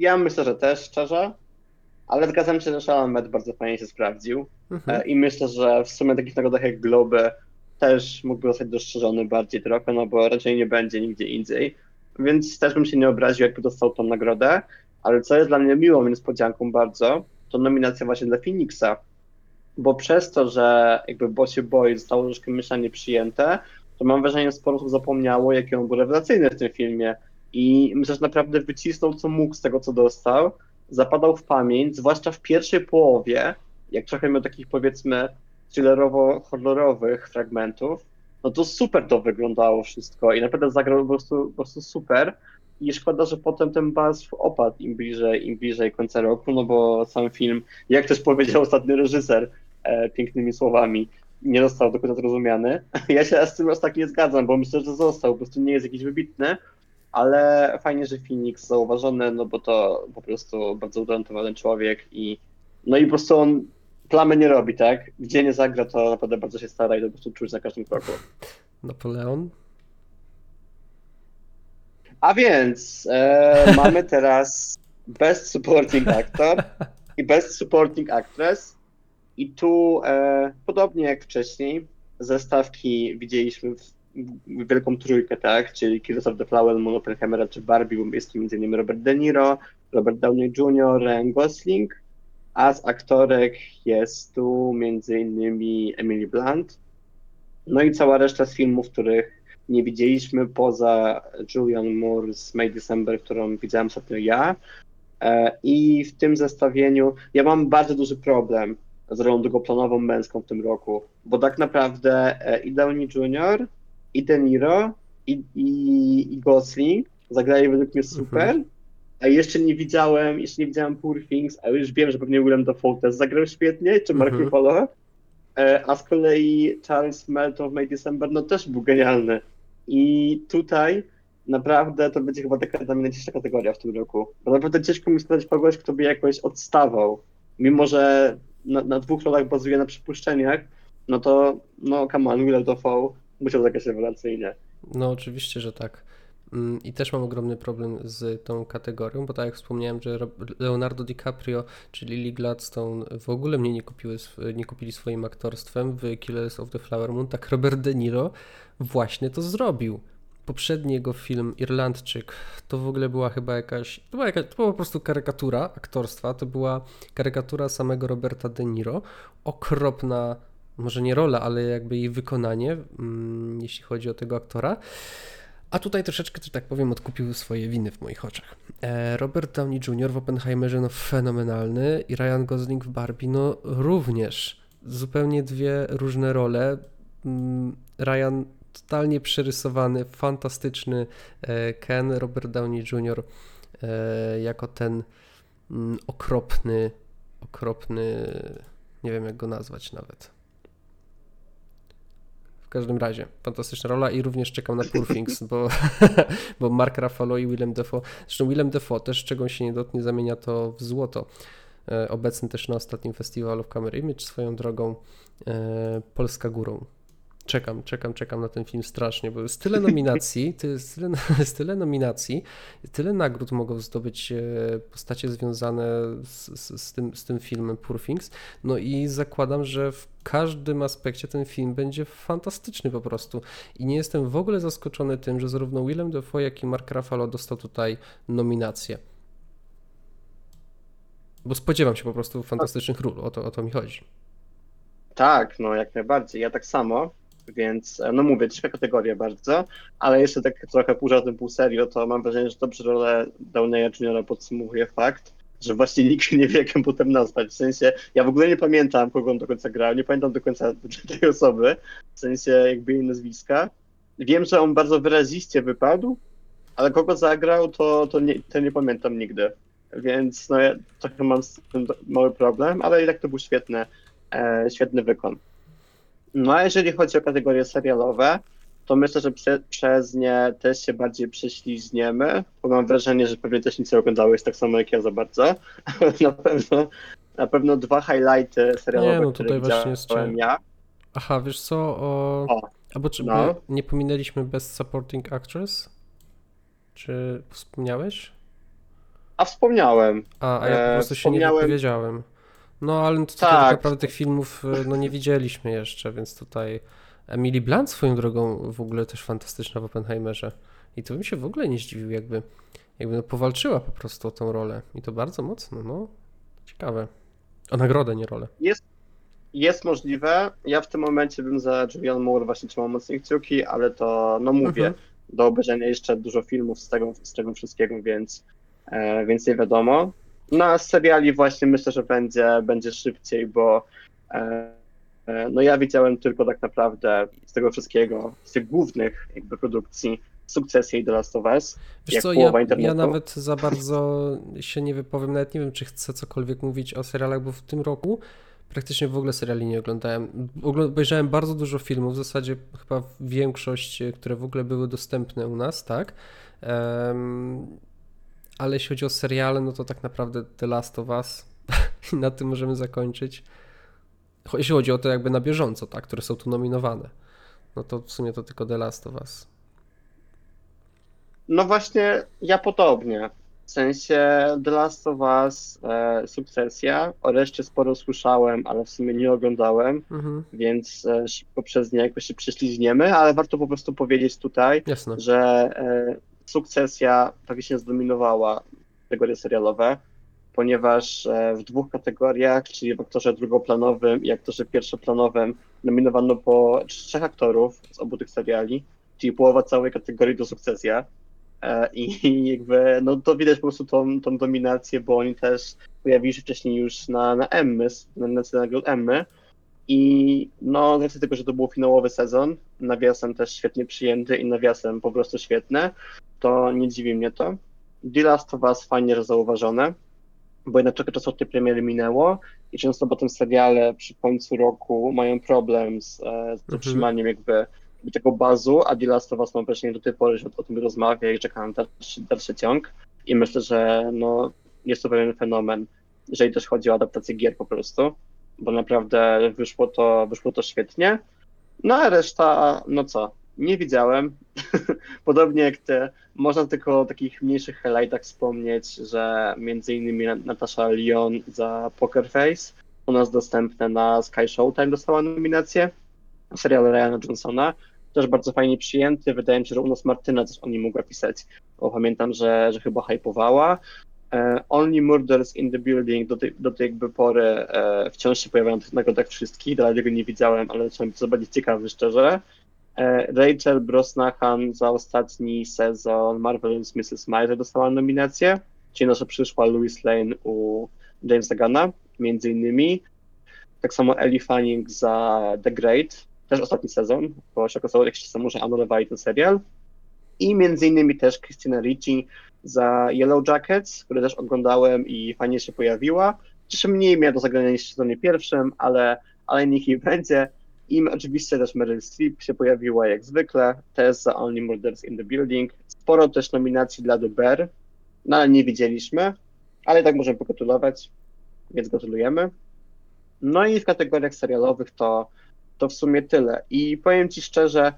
Ja myślę, że też szczerze, ale zgadzam się, że Sharon bardzo fajnie się sprawdził. Mhm. E, i myślę, że w sumie takich nagrodach jak Globe też mógłby zostać dostrzeżony bardziej trochę, no bo raczej nie będzie nigdzie indziej, więc też bym się nie obraził, jakby dostał tą nagrodę, ale co jest dla mnie miłą niespodzianką bardzo, to nominacja właśnie dla Phoenixa, bo przez to, że jakby Bosie Boy zostało troszkę mieszanie przyjęte, to mam wrażenie, że sporo osób zapomniało, jaki on był rewelacyjny w tym filmie i myślę, że naprawdę wycisnął co mógł z tego, co dostał. Zapadał w pamięć, zwłaszcza w pierwszej połowie, jak trochę miał takich powiedzmy thrillerowo-horrorowych fragmentów, no to super to wyglądało wszystko i naprawdę zagrał po prostu, po prostu super. I szkoda, że potem ten buzz opadł im bliżej, im bliżej końca roku, no bo sam film, jak też powiedział ostatni reżyser e, pięknymi słowami, nie został do końca zrozumiany. [LAUGHS] Ja się z tym aż tak nie zgadzam, bo myślę, że został, po prostu nie jest jakiś wybitny, ale fajnie, że Phoenix zauważony, no bo to po prostu bardzo utalentowany człowiek i no i po prostu on plamy nie robi, tak? Gdzie nie zagra, to naprawdę bardzo się stara i to po prostu czuć na każdym kroku. Napoleon? A więc e, [LAUGHS] mamy teraz Best Supporting Actor i Best Supporting Actress. I tu, e, podobnie jak wcześniej, zestawki widzieliśmy w, w wielką trójkę, tak? Czyli Killers of the Flower Moon, czy Barbie, jest tu m.in. Robert De Niro, Robert Downey Jr., Ryan Gosling, a z aktorek jest tu m.in. Emily Blunt. No i cała reszta z filmów, których nie widzieliśmy poza Julian Moore z May December, którą widziałem ostatnio ja. E, I w tym zestawieniu ja mam bardzo duży problem z rolą drugoplanową męską w tym roku, bo tak naprawdę e, i Downey Jr., i De Niro, i, i, i Gosling zagrali według mnie super, mhm. a jeszcze nie widziałem, jeszcze nie widziałem Poor Things, a już wiem, że pewnie Willem Dafoe też zagrał świetnie, czy Mark mhm. Ruffalo, e, a z kolei Charles Melton w May December, no też był genialny. I tutaj naprawdę to będzie chyba taka najcięższa kategoria w tym roku. Bo naprawdę ciężko mi znaleźć kogoś, kto by jakoś odstawał. Mimo, że na, na dwóch rolach bazuje na przypuszczeniach, no to no come on, Willem Dafoe musiał zagrać rewelacyjnie. No oczywiście, że tak. Mm, I też mam ogromny problem z tą kategorią, bo tak jak wspomniałem, że Leonardo DiCaprio czy Lily Gladstone w ogóle mnie nie, kupiły, nie kupili swoim aktorstwem w Killers of the Flower Moon, tak Robert De Niro właśnie to zrobił. Poprzedni jego film Irlandczyk to w ogóle była chyba jakaś, to była, jakaś, to była po prostu karykatura aktorstwa, to była karykatura samego Roberta De Niro, okropna, może nie rola, ale jakby jej wykonanie, mm, jeśli chodzi o tego aktora. A tutaj troszeczkę, że tak powiem, odkupił swoje winy w moich oczach. E, Robert Downey Jr. w Oppenheimerze, no fenomenalny i Ryan Gosling w Barbie, no również. Zupełnie dwie różne role. Mm, Ryan totalnie przerysowany, fantastyczny e, Ken, Robert Downey Jr. E, jako ten mm, okropny, okropny, nie wiem jak go nazwać nawet. Każdym razie, fantastyczna rola i również czekam na Poor Things, bo, [LAUGHS] bo Mark Ruffalo i Willem Dafoe, zresztą Willem Dafoe też czego się nie dotknie zamienia to w złoto. E, obecny też na ostatnim festiwalu w Camera Image swoją drogą Polska Górą czekam, czekam, czekam na ten film strasznie, bo jest tyle nominacji, jest tyle, [LAUGHS] jest tyle nominacji, tyle nagród mogą zdobyć e, postacie związane z, z, z, tym, z tym filmem Poor Things, no i zakładam, że w każdym aspekcie ten film będzie fantastyczny po prostu i nie jestem w ogóle zaskoczony tym, że zarówno Willem Dafoe, jak i Mark Ruffalo dostał tutaj nominację. Bo spodziewam się po prostu fantastycznych ról, o to, o to mi chodzi. Tak, no jak najbardziej. Ja tak samo więc e, no mówię, ciężka kategoria bardzo, ale jeszcze tak trochę pół żartem, pół serio, to mam wrażenie, że dobrze rolę Downeya Juniora podsumowuje fakt, że właśnie nikt nie wie, jak ją potem nazwać. W sensie, ja w ogóle nie pamiętam, kogo on do końca grał, nie pamiętam do końca [LAUGHS] tej osoby, w sensie jakby jej nazwiska. Wiem, że on bardzo wyraziście wypadł, ale kogo zagrał, to, to, nie, to nie pamiętam nigdy. Więc no ja trochę mam z tym mały problem, ale i tak to był świetny, e, świetny wykon. No a jeżeli chodzi o kategorie serialowe, to myślę, że prze, przez nie też się bardziej prześliźniemy, bo mam wrażenie, że pewnie też nic nie oglądałeś tak samo jak ja za bardzo. [LAUGHS] na pewno na pewno dwa highlighty serialowe, nie, no które widziałem jeszcze... ja. Aha, wiesz co, o... o Albo czy no. nie pominęliśmy Best Supporting Actress? Czy wspomniałeś? A wspomniałem. A, a ja po prostu się nie wypowiedziałem. No ale to tak. tak naprawdę tych filmów e, no, nie widzieliśmy jeszcze, więc tutaj Emily Blunt swoją drogą w ogóle też fantastyczna w Oppenheimerze. I to bym się w ogóle nie zdziwił, jakby, jakby no, powalczyła po prostu o tą rolę. I to bardzo mocno, no. Ciekawe. O nagrodę, nie rolę. Jest, jest możliwe. Ja w tym momencie bym za Julian Moore właśnie trzymał mocniej kciuki, ale to, no mówię, mhm. do obejrzenia jeszcze dużo filmów z tego, z tego wszystkiego, więc, e, więc nie wiadomo. No z seriali właśnie myślę, że będzie, będzie szybciej, bo e, e, no ja widziałem tylko tak naprawdę z tego wszystkiego, z tych głównych jakby produkcji sukcesję i The Last of Us. Wiesz co, ja, ja, nawet za bardzo się nie wypowiem, nawet nie wiem, czy chcę cokolwiek mówić o serialach, bo w tym roku praktycznie w ogóle seriali nie oglądałem. Obejrzałem bardzo dużo filmów, w zasadzie chyba większość, które w ogóle były dostępne u nas, tak? Um, ale jeśli chodzi o seriale, no to tak naprawdę The Last of Us [LAUGHS] i na tym możemy zakończyć. Jeśli chodzi o to jakby na bieżąco, tak, które są tu nominowane. no to w sumie to tylko The Last of Us. No właśnie, ja podobnie. W sensie The Last of Us, e, Sukcesja, o reszcie sporo słyszałem, ale w sumie nie oglądałem, Mhm. więc e, szybko przez nie jakoś się prześlizgniemy, ale warto po prostu powiedzieć tutaj, Jasne. że e, Sukcesja faktycznie zdominowała kategorie serialowe, ponieważ e, w dwóch kategoriach, czyli w aktorze drugoplanowym i aktorze pierwszoplanowym, nominowano po trzech aktorów z obu tych seriali, czyli połowa całej kategorii do Sukcesja. E, I [LAUGHS] jakby, no to widać po prostu tą, tą dominację, bo oni też pojawili się wcześniej już na, na Emmy, na na nagród Emmy. I no, z racji tego, że to był finałowy sezon, nawiasem też świetnie przyjęty i nawiasem po prostu świetne, to nie dziwi mnie to. The Last of Us fajnie zauważone, bo jednak trochę czasu od tej premiery minęło i często potem seriale przy końcu roku mają problem z, e, z dotrzymaniem jakby, jakby tego bazu, a The Last of Us mam wrażenie do tej pory, że o tym rozmawia i czeka na dalszy, dalszy ciąg i myślę, że no, jest to pewien fenomen, jeżeli też chodzi o adaptację gier po prostu, bo naprawdę wyszło to, wyszło to świetnie. No a reszta, no co, nie widziałem. [LAUGHS] Podobnie jak ty, można tylko o takich mniejszych highlightach wspomnieć, że między innymi Natasza Lyon za Poker Face u nas dostępne na Sky Showtime dostała nominację. Serial Ryana Johnsona, też bardzo fajnie przyjęty. Wydaje mi się, że u nas Martyna też o nim mogła pisać, bo pamiętam, że, że chyba hypowała. E, Only Murders in the Building do tej, do tej jakby pory e, wciąż się pojawiają na tych nagrodach wszystkich, dalej nie widziałem, ale zacząłem to bardziej ciekawy szczerze. E, Rachel Brosnahan za ostatni sezon Marvelous Mrs. Maisel dostała nominację, czyli nasza przyszła Louis Lane u Jamesa Gunna, między innymi. Tak samo Ellie Fanning za The Great, też ostatni sezon, bo się okazało jakiś czas temu, że anulowali ten serial. I między innymi też Christina Ricci za Yellow Jackets, które też oglądałem i fajnie się pojawiła. Cieszy mniej miała do zagrania niż w sezonie pierwszym, ale, ale niech jej będzie. I oczywiście też Meryl Streep się pojawiła jak zwykle, też za Only Murders in the Building. Sporo też nominacji dla The Bear, no ale nie widzieliśmy, ale tak możemy pogratulować, więc gratulujemy. No i w kategoriach serialowych to, to w sumie tyle. I powiem Ci szczerze,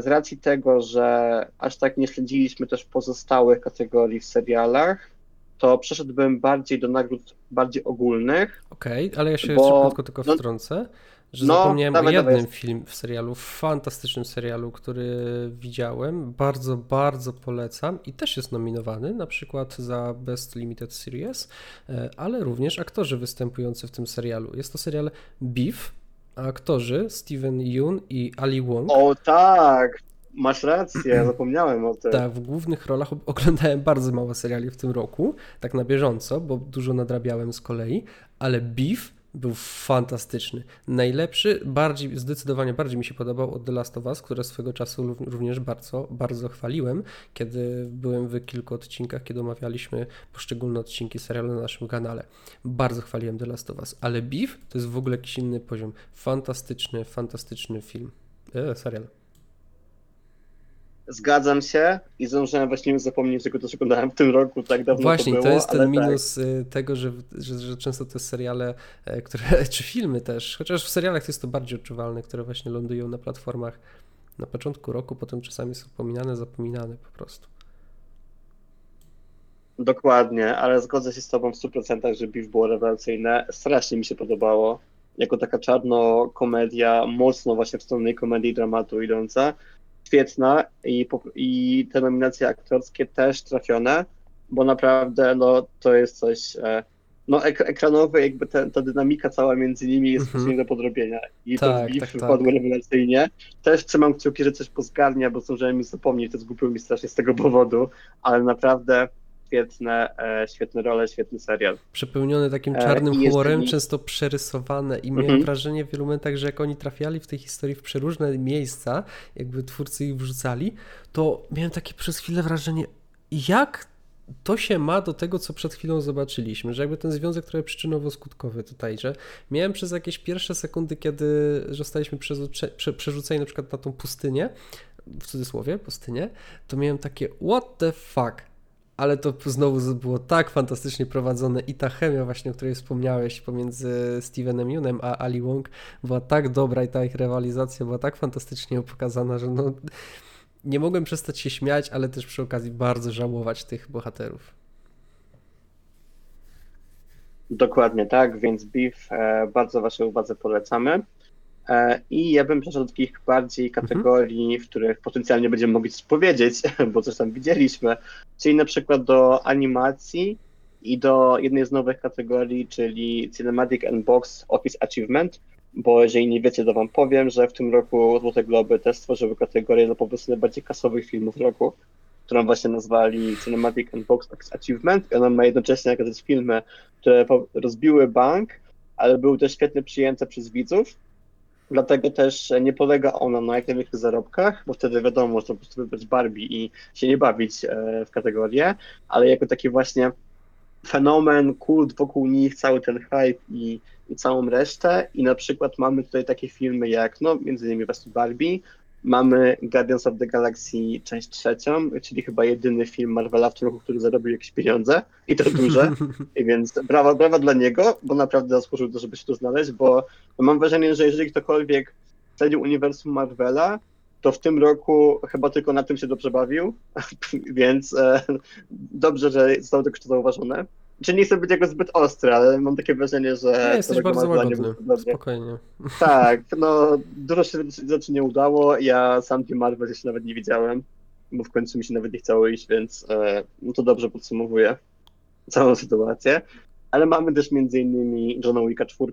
z racji tego, że aż tak nie śledziliśmy też pozostałych kategorii w serialach, to przeszedłbym bardziej do nagród bardziej ogólnych. Okej, okay, ale ja się Bo- jeszcze krótko tylko no- wtrącę, że No, zapomniałem dawaj, o jednym dawaj. film w serialu, fantastycznym serialu, który widziałem, bardzo, bardzo polecam i też jest nominowany, na przykład za Best Limited Series, e, ale również aktorzy występujący w tym serialu. Jest to serial Beef, a aktorzy Steven Yeun i Ali Wong. O tak, masz rację, [CLEARS THROAT] zapomniałem o tym. Tak, w głównych rolach oglądałem bardzo mało seriali w tym roku, tak na bieżąco, bo dużo nadrabiałem z kolei, ale Beef był fantastyczny. Najlepszy, bardziej, zdecydowanie bardziej mi się podobał od The Last of Us, które swego czasu rów- również bardzo, bardzo chwaliłem, kiedy byłem w kilku odcinkach, kiedy omawialiśmy poszczególne odcinki serialu na naszym kanale. Bardzo chwaliłem The Last of Us, ale Beef to jest w ogóle jakiś inny poziom. Fantastyczny, fantastyczny film. E, serial. Zgadzam się i zdążyłem właśnie zapomnieć, że go też oglądałem w tym roku, tak dawno Właśnie, to to, było, jest ten tak. minus y, tego, że, że, że często te seriale, e, które, [LAUGHS] czy filmy też, chociaż w serialach to jest to bardziej odczuwalne, które właśnie lądują na platformach na początku roku, potem czasami są pominane, zapominane po prostu. Dokładnie, ale zgodzę się z tobą w 100%, że Beef było rewelacyjne. Strasznie mi się podobało. Jako taka czarno-komedia, mocno właśnie w stronę komedii dramatu idąca. Świetna i, i te nominacje aktorskie też trafione, bo naprawdę no, to jest coś. E, no, ek ekranowe, jakby te, ta dynamika cała między nimi jest mhm. nie do podrobienia. I Tak, to Beef tak, tak. rewelacyjnie. Też trzymam kciuki, że coś pozgarnia, bo zdążyłem mi zapomnieć, to zgubiło mi strasznie z tego powodu, ale naprawdę świetne, e, świetne role, świetny serial. Przepełnione takim E, czarnym i humorem, często przerysowane i miałem Mhm. wrażenie w wielu momentach, że jak oni trafiali w tej historii w przeróżne miejsca, jakby twórcy ich wrzucali, to miałem takie przez chwilę wrażenie, jak to się ma do tego, co przed chwilą zobaczyliśmy, że jakby ten związek trochę przyczynowo-skutkowy tutaj, że miałem przez jakieś pierwsze sekundy, kiedy zostaliśmy przerzuce- prze, przerzuceni na przykład na tą pustynię, w cudzysłowie, pustynię, to miałem takie what the fuck, ale to znowu było tak fantastycznie prowadzone i ta chemia właśnie, o której wspomniałeś pomiędzy Stevenem Yunem a Ali Wong była tak dobra i ta ich rywalizacja była tak fantastycznie pokazana, że no nie mogłem przestać się śmiać, ale też przy okazji bardzo żałować tych bohaterów. Dokładnie tak, więc Beef e, bardzo Waszej uwadze polecamy. E, I ja bym przeszedł do takich bardziej mhm. kategorii, mhm. w których potencjalnie będziemy mogli coś powiedzieć, [LAUGHS] bo coś tam widzieliśmy, czyli na przykład do animacji i do jednej z nowych kategorii, czyli Cinematic and Box Office Achievement, bo jeżeli nie wiecie, to wam powiem, że w tym roku Złote Globy też stworzyły kategorię dla po prostu najbardziej kasowych filmów roku, którą właśnie nazwali Cinematic and Box Office Achievement i ona ma jednocześnie nakazać filmy, które rozbiły bank, ale były też świetnie przyjęte przez widzów, Dlatego też nie polega ona na jak największych zarobkach, bo wtedy wiadomo, że po prostu wybrać Barbie i się nie bawić e, w kategorię, ale jako taki właśnie fenomen, kult wokół nich, cały ten hype i, i całą resztę. I na przykład mamy tutaj takie filmy jak, no, między innymi właśnie Barbie, Mamy Guardians of the Galaxy część trzecią, czyli chyba jedyny film Marvela w tym roku, który zarobił jakieś pieniądze i to duże. [LAUGHS] I więc brawa, brawa dla niego, bo naprawdę zasłużył to, żeby się tu znaleźć, bo mam wrażenie, że jeżeli ktokolwiek śledził uniwersum Marvela, to w tym roku chyba tylko na tym się dobrze bawił, [LAUGHS] więc e, dobrze, że zostało to zauważone. Czy nie chcę być jako zbyt ostry, ale mam takie wrażenie, że... Nie, jesteś bardzo łagodny, spokojnie. Tak, no dużo się rzeczy nie udało, ja sam Team Marvel jeszcze nawet nie widziałem, bo w końcu mi się nawet nie chciało iść, więc e, no to dobrze podsumowuje całą sytuację. Ale mamy też między innymi Johna Wicka 4,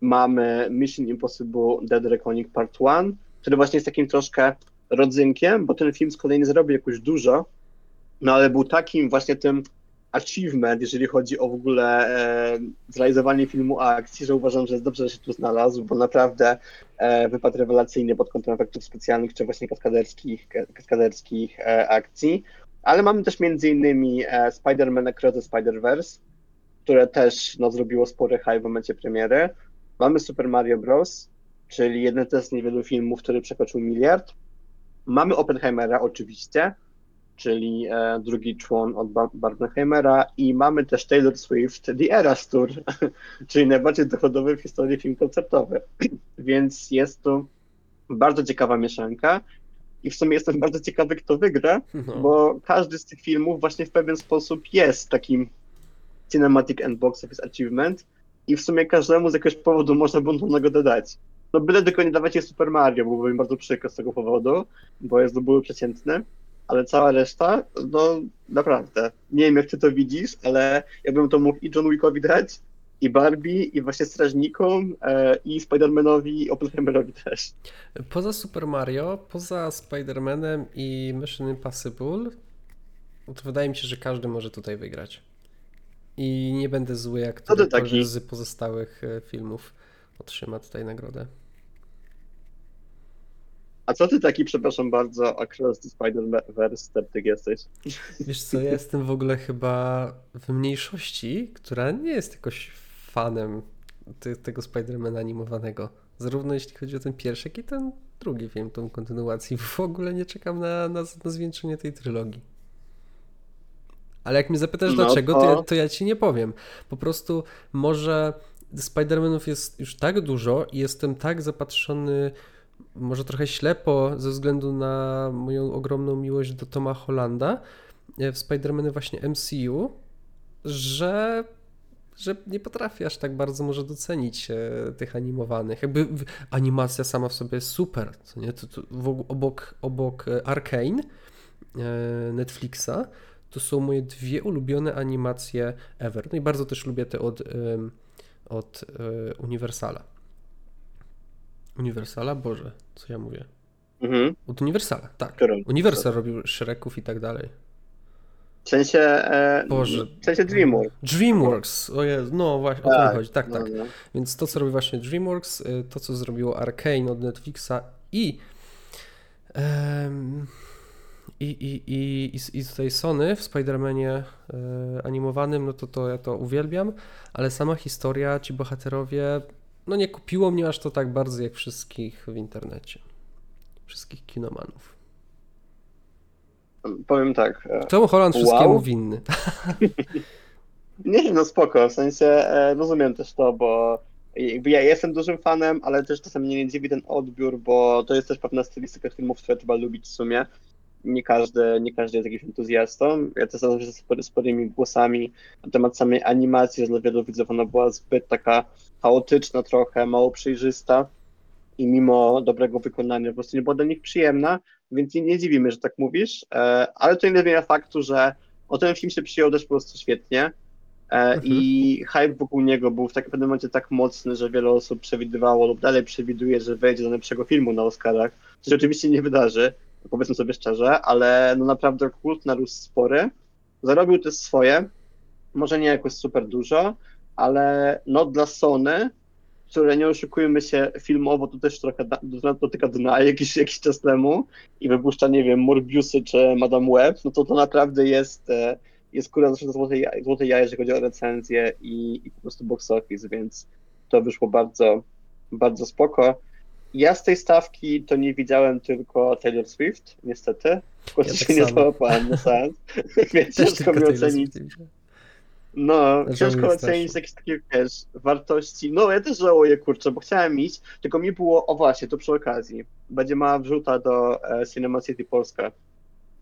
mamy Mission Impossible Dead Reckoning Part 1, który właśnie jest takim troszkę rodzynkiem, bo ten film z kolei nie zrobił jakoś dużo, no ale był takim właśnie tym achievement, jeżeli chodzi o w ogóle e, zrealizowanie filmu akcji, że uważam, że jest dobrze, że się tu znalazł, bo naprawdę e, wypadł rewelacyjnie pod kątem efektów specjalnych, czy właśnie kaskaderskich, kaskaderskich e, akcji. Ale mamy też między innymi e, Spider-Man Across the Spider-Verse, które też no, zrobiło spory hype w momencie premiery. Mamy Super Mario Bros., czyli jeden z niewielu filmów, który przekroczył miliard. Mamy Oppenheimera oczywiście, czyli e, drugi człon od Barbenheimera i mamy też Taylor Swift The Eras Tour, [LAUGHS] czyli najbardziej dochodowy w historii film koncertowy. [CLEARS THROAT] Więc jest to bardzo ciekawa mieszanka i w sumie jestem bardzo ciekawy, kto wygra, no. bo każdy z tych filmów właśnie w pewien sposób jest takim Cinematic and Box Office Achievement i w sumie każdemu z jakiegoś powodu można by tą nagrodę dać. No byle tylko nie dawać jej Super Mario, byłoby mi bardzo przykro z tego powodu, bo jest to były przeciętny ale cała reszta, no naprawdę, nie wiem jak ty to widzisz, ale ja bym to mógł i John Wickowi dać, i Barbie, i właśnie Strażnikom, e, i Spider-Manowi, i Oppenheimerowi też. Poza Super Mario, poza Spider-Manem i Mission Impossible, to wydaje mi się, że każdy może tutaj wygrać. I nie będę zły, jak ktoś z pozostałych e, filmów otrzyma tutaj nagrodę. A co ty taki, przepraszam bardzo, Across the Spider-Verse sceptyk jesteś? Wiesz co, ja jestem w ogóle chyba w mniejszości, która nie jest jakoś fanem ty, tego Spider-Mana animowanego. Zarówno jeśli chodzi o ten pierwszy, jak i ten drugi film, tą kontynuację. W ogóle nie czekam na, na, na zwieńczenie tej trylogii. Ale jak mnie zapytasz no dlaczego, to... To, ja, to ja ci nie powiem. Po prostu może Spider-Manów jest już tak dużo i jestem tak zapatrzony może trochę ślepo ze względu na moją ogromną miłość do Toma Hollanda e, w Spider-Many właśnie MCU, że, że nie potrafię aż tak bardzo może docenić e, tych animowanych. Jakby animacja sama w sobie jest super, co nie? To, to obok, obok e, Arkane Netflixa to są moje dwie ulubione animacje ever. No i bardzo też lubię te od, od Universala. Uniwersala? Boże, co ja mówię? Mhm. Od Uniwersala, tak. Którą? Uniwersal robił Shreków i tak dalej. W sensie, e, Boże. W sensie DreamWorks. DreamWorks, o Jezu, no właśnie, tak, o to tak. chodzi, tak, no, tak. No. Więc to, co robi właśnie DreamWorks, y, to, co zrobiło Arkane od Netflixa i um, i, i, i, i tutaj Sony w Spider-Manie e, animowanym, no to, to ja to uwielbiam, ale sama historia, ci bohaterowie, no nie kupiło mnie aż to tak bardzo jak wszystkich w internecie. Wszystkich kinomanów. powiem tak. e, Tom Holland wszystkiemu Wow. winny. [LAUGHS] Nie, no spoko, w sensie e, rozumiem też to, bo ja jestem dużym fanem, ale też czasem mnie nie dziwi ten odbiór, bo to jest też pewna stylistyka filmów, które trzeba lubić w sumie. Nie każdy, nie każdy jest jakimś entuzjastą. Ja też zawsze ze spory, sporymi głosami na temat samej animacji, że dla wielu widzów ona była zbyt taka chaotyczna trochę, mało przejrzysta i mimo dobrego wykonania po prostu nie była dla nich przyjemna, więc nie, nie dziwimy, że tak mówisz, e, ale to nie zmienia faktu, że o ten film się przyjął też po prostu świetnie. E, I hype wokół niego był w takim pewnym momencie tak mocny, że wiele osób przewidywało lub dalej przewiduje, że wejdzie do najlepszego filmu na Oscarach. Co się oczywiście nie wydarzy, powiedzmy sobie szczerze, ale no naprawdę kult narósł spory. Zarobił też swoje, może nie jakoś super dużo, ale no dla Sony, które nie oszukujmy się, filmowo to też trochę da- do- dotyka dna [LAUGHS] jakiś, jakiś czas temu i wypuszcza, nie wiem, Morbiusy czy Madame Web, no to to naprawdę jest, e, jest kura zawsze złote, złote jaje, jeżeli chodzi o recenzję i, i po prostu box office, więc to wyszło bardzo, bardzo spoko. Ja z tej stawki to nie widziałem tylko Taylor Swift, niestety. Końcu Ja się tak nie załapałem na seans, [LAUGHS] więc ciężko tylko mi ocenić. No, Żałuję ciężko ocenić jakieś takie, wiesz, wartości. No, ja też żałuję, kurczę, bo chciałem iść, tylko mi było, o właśnie, to przy okazji, będzie mała wrzuta do e, Cinema City Polska,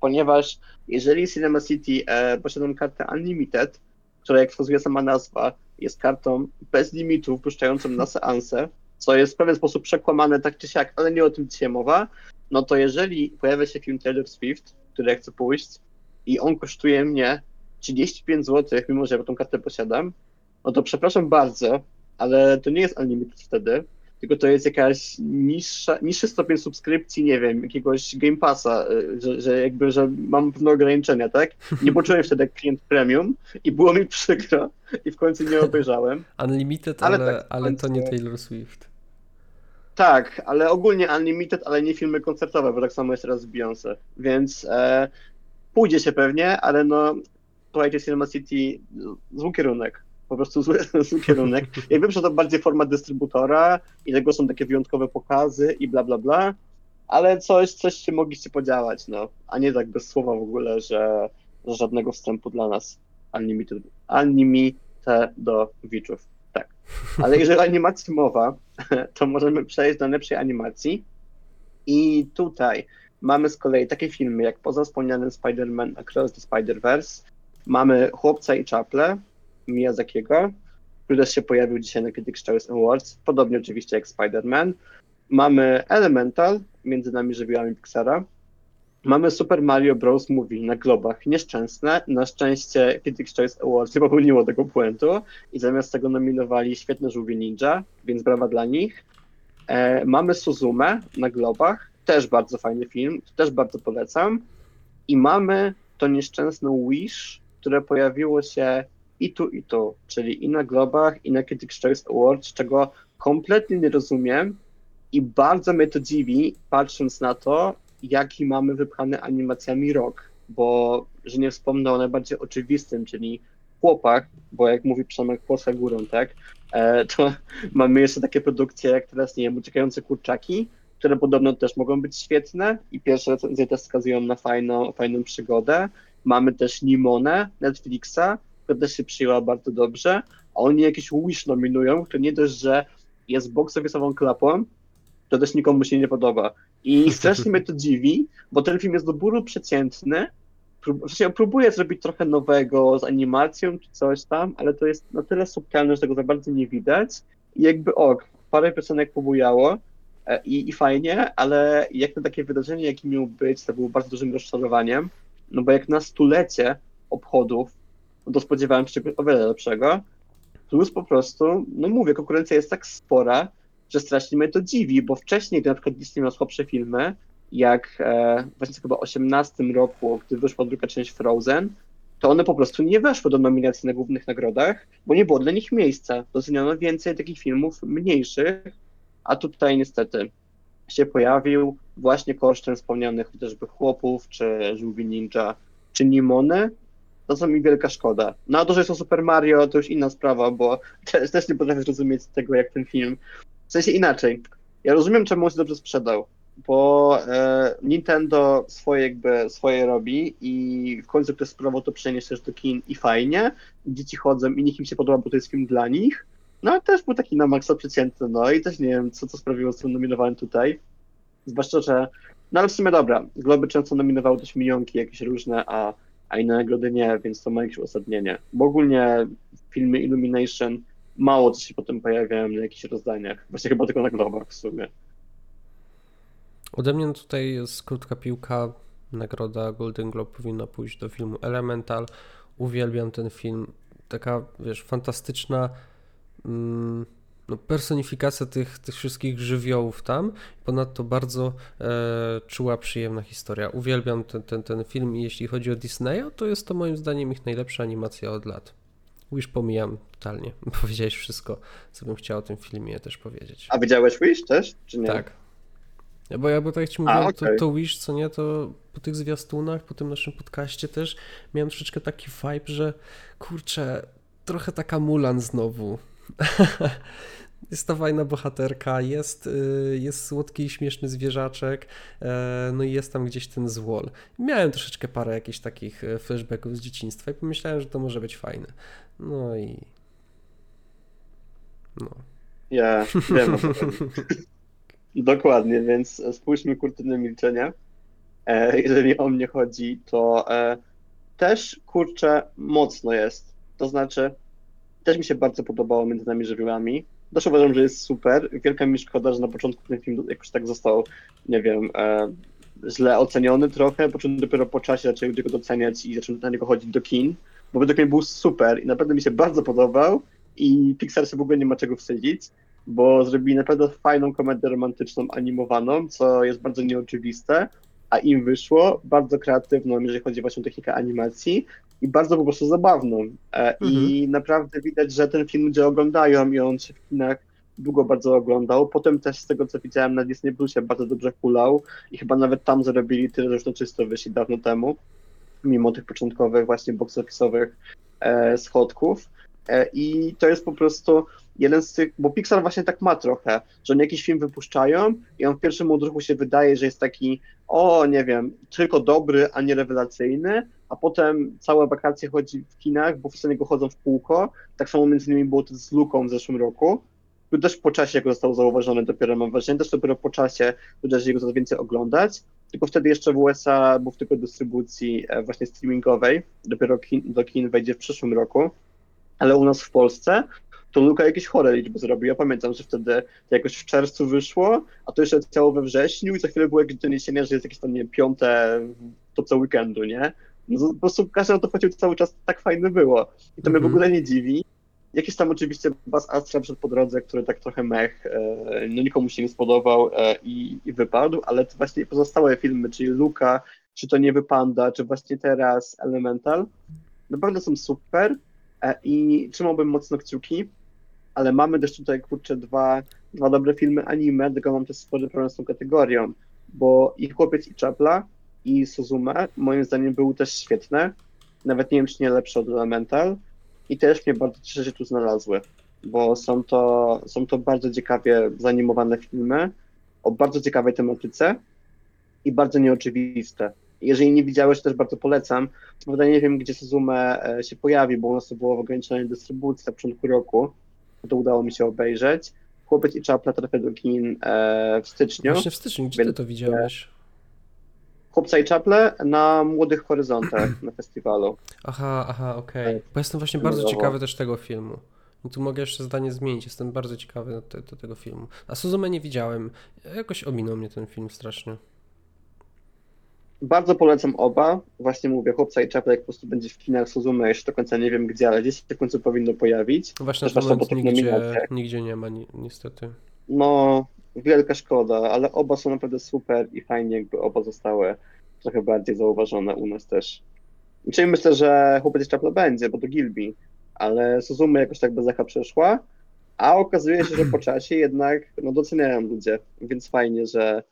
ponieważ jeżeli Cinema City e, posiada kartę Unlimited, która jak wskazuje sama nazwa, jest kartą bez limitu wpuszczającą na seanse, co jest w pewien sposób przekłamane tak czy siak, ale nie o tym dzisiaj mowa, no to jeżeli pojawia się film Taylor Swift, który ja chcę pójść i on kosztuje mnie 35 zł, mimo że ja tą kartę posiadam, no to przepraszam bardzo, ale to nie jest unlimited wtedy, tylko to jest jakaś niższa, niższy stopień subskrypcji, nie wiem, jakiegoś Game Passa, y, że, że jakby, że mam pewne ograniczenia, tak? Nie [LAUGHS] poczułem wtedy jak klient premium i było mi przykro i w końcu nie obejrzałem. Unlimited, Ale ale, tak, ale to nie Taylor Swift. Tak, ale ogólnie Unlimited, ale nie filmy koncertowe, bo tak samo jest teraz z Beyoncé, więc e, pójdzie się pewnie, ale no słuchajcie, Cinema City, zły kierunek, po prostu zły, [LAUGHS] zły kierunek. Ja wiem, że to bardziej forma dystrybutora i tego są takie wyjątkowe pokazy i bla, bla, bla, ale coś, coś się mogliście podziałać, no, a nie tak bez słowa w ogóle, że, żadnego wstępu dla nas Unlimited, Unlimited do widzów, tak. Ale jeżeli o [LAUGHS] animacji mowa, [LAUGHS] to możemy przejść do lepszej animacji. I tutaj mamy z kolei takie filmy jak poza wspomnianym Spider-Man Across the Spider-Verse, mamy Chłopca i Czaple Miyazakiego, który też się pojawił dzisiaj na Critics' Choice Awards, podobnie oczywiście jak Spider-Man. Mamy Elemental, między nami żywiołami Pixara. Mamy Super Mario Bros. Movie na globach nieszczęsne. Na szczęście Critics' Choice Awards nie popełniło tego błędu i zamiast tego nominowali świetne żółwie ninja, więc brawa dla nich. E, mamy Suzume na globach, też bardzo fajny film, też bardzo polecam. I mamy to nieszczęsne Wish, które pojawiło się i tu, i tu, czyli i na globach, i na Critics' Choice Awards, czego kompletnie nie rozumiem i bardzo mnie to dziwi, patrząc na to, jaki mamy wypchany animacjami rok, bo, że nie wspomnę o najbardziej oczywistym, czyli chłopach, bo jak mówi Przemek, płosę górą, tak, e, to [LAUGHS] mamy jeszcze takie produkcje jak teraz, nie wiem, Uciekające Kurczaki, które podobno też mogą być świetne i pierwsze recenzje też wskazują na fajną, fajną przygodę. Mamy też Limonę Netflixa, która też się przyjęła bardzo dobrze, a oni jakiś Wish nominują, który nie dość, że jest box office'ową klapą, to też nikomu się nie podoba. I [LAUGHS] strasznie mnie to dziwi, bo ten film jest do bólu przeciętny, prób- próbuje zrobić trochę nowego z animacją czy coś tam, ale to jest na tyle subtelne, że tego za bardzo nie widać. I jakby ok, parę piosenek pobujało e, i, i fajnie, ale jak na takie wydarzenie, jakim miał być, to było bardzo dużym rozczarowaniem, no bo jak na stulecie obchodów, no to spodziewałem się czegoś o wiele lepszego. Plus po prostu, no mówię, konkurencja jest tak spora, że strasznie mnie to dziwi, bo wcześniej, gdy na przykład Disney miał słabsze filmy, jak e, właśnie chyba w 18 roku, gdy wyszła druga część Frozen, to one po prostu nie weszły do nominacji na głównych nagrodach, bo nie było dla nich miejsca. Doceniono więcej takich filmów mniejszych, a tutaj niestety się pojawił właśnie kosztem wspomnianych chociażby chłopów, czy żółwi ninja, czy Nimony. To co mi wielka szkoda. No a to, że jest to Super Mario, to już inna sprawa, bo [LAUGHS] też, też nie potrafię zrozumieć tego, jak ten film. W sensie inaczej. Ja rozumiem, czemu on się dobrze sprzedał. bo e, Nintendo swoje jakby swoje robi i w końcu ktoś spróbował to przenieść też do kin i fajnie, dzieci chodzą i nikt im się podoba, bo to jest film dla nich, no ale też był taki na maksa przeciętny, no i też nie wiem, co to sprawiło, co nominowałem tutaj, zwłaszcza, że no ale w sumie dobra, Globy często nominowały też minionki jakieś różne, a, a inne nagrody nie, więc to ma jakieś uzasadnienie, bo ogólnie filmy Illumination mało co się potem pojawiają na jakichś rozdaniach, właśnie chyba tylko na Globach w sumie. Ode mnie tutaj jest krótka piłka. Nagroda Golden Globe powinna pójść do filmu Elemental. Uwielbiam ten film. Taka, wiesz, fantastyczna mm, no, personifikacja tych, tych wszystkich żywiołów tam. Ponadto bardzo e, czuła, przyjemna historia. Uwielbiam ten, ten, ten film i jeśli chodzi o Disneya, to jest to moim zdaniem ich najlepsza animacja od lat. Wish pomijam totalnie. [LAUGHS] Powiedziałeś wszystko, co bym chciał o tym filmie też powiedzieć. A widziałeś Wish też, czy nie? Tak, bo jakby tak ci mówię, okay. to, to Wish, co nie, to po tych zwiastunach, po tym naszym podcaście też miałem troszeczkę taki vibe, że kurczę, trochę taka Mulan znowu. [LAUGHS] jest ta fajna bohaterka, jest, y, jest słodki i śmieszny zwierzaczek, e, no i jest tam gdzieś ten złol. Miałem troszeczkę parę jakichś takich e, flashbacków z dzieciństwa i pomyślałem, że to może być fajne. No i... No. Ja wiem. [LAUGHS] Dokładnie, więc spójrzmy kurtynę milczenia. E, jeżeli o mnie chodzi, to e, też kurczę mocno jest. To znaczy, też mi się bardzo podobało między nami żywiołami. Też uważam, że jest super. Wielka mi szkoda, że na początku ten film jakoś tak został, nie wiem, e, źle oceniony trochę, po czym dopiero po czasie zaczęli go doceniać i zaczęli na niego chodzić do kin, bo według mnie był super i naprawdę mi się bardzo podobał i Pixar się w ogóle nie ma czego wstydzić bo zrobili naprawdę fajną komedię romantyczną, animowaną, co jest bardzo nieoczywiste, a im wyszło, bardzo kreatywną, jeżeli chodzi właśnie o technikę animacji i bardzo po prostu zabawną. E, mhm. I naprawdę widać, że ten film ludzie oglądają i on się w kinach długo bardzo oglądał. Potem też z tego, co widziałem na Disney Plusie, bardzo dobrze hulał i chyba nawet tam zarobili tyle, że czysto wyszli dawno temu, mimo tych początkowych właśnie box office'owych e, schodków. E, I to jest po prostu jeden z tych, bo Pixar właśnie tak ma trochę, że oni jakiś film wypuszczają i on w pierwszym odruchu się wydaje, że jest taki, o nie wiem, tylko dobry, a nie rewelacyjny, a potem całe wakacje chodzi w kinach, bo w niego chodzą w kółko. Tak samo między innymi było to z Luką w zeszłym roku. Tu też po czasie go został zauważony dopiero mam wrażenie, też dopiero po czasie zaczęli go coraz więcej oglądać. Tylko wtedy jeszcze w USA był w tylko dystrybucji e, właśnie streamingowej, dopiero kin, do kin wejdzie w przyszłym roku ale u nas w Polsce to Luka jakieś chore liczby zrobił. Ja pamiętam, że wtedy jakoś w czerwcu wyszło, a to jeszcze leciało we wrześniu i za chwilę było jakieś doniesienia, że jest jakieś tam, nie wiem, piąte to co weekendu, nie? No, po prostu każdy na to chodził cały czas, tak fajne było. I to mm -hmm. mnie w mhm. ogóle nie dziwi. Jakiś tam oczywiście Bas Astra przed po drodze, który tak trochę mech, e, no nikomu się nie spodobał e, i, i wypadł, ale to właśnie pozostałe filmy, czyli Luka, czy to nie Panda, czy właśnie teraz Elemental, naprawdę są super i trzymałbym mocno kciuki, ale mamy też tutaj, kurczę, dwa, dwa dobre filmy anime, tylko mam też spory problem z tą kategorią, bo i Chłopiec i Czapla i Suzume moim zdaniem były też świetne, nawet nie wiem, czy nie lepsze od Elemental i też mnie bardzo cieszę, że tu znalazły, bo są to, są to bardzo ciekawie zanimowane filmy o bardzo ciekawej tematyce i bardzo nieoczywiste. Jeżeli nie widziałeś, też bardzo polecam. Prawda nie wiem, gdzie Suzume e, się pojawi, bo u nas to było w ograniczonej dystrybucji na początku roku to udało mi się obejrzeć. Chłopiec i Czapla trafia do kin e, w styczniu. Właśnie w styczniu, gdzie ty to widziałeś? Chłopca i Czaple na Młodych Horyzontach [CLEARS THROAT] na festiwalu. Aha, aha, okej. Okay. Bo jestem właśnie bardzo ciekawy też tego filmu. I tu mogę jeszcze zdanie zmienić, jestem bardzo ciekawy do, do tego filmu. A Suzume nie widziałem. Jakoś ominął mnie ten film strasznie. Bardzo polecam oba. Właśnie mówię, Chłopca i Czaplek po prostu będzie w kinach Suzume, jeszcze do końca nie wiem gdzie, ale gdzieś się w końcu powinno pojawić. Właśnie na moment nigdzie, nigdzie nie ma ni niestety. No, wielka szkoda, ale oba są naprawdę super i fajnie jakby oba zostały trochę bardziej zauważone u nas też. Czyli myślę, że Chłopiec i Czaple będzie, bo to Gilby, ale Suzume jakoś tak bez echa przeszła, a okazuje się, że po czasie jednak no, doceniają ludzie, więc fajnie, że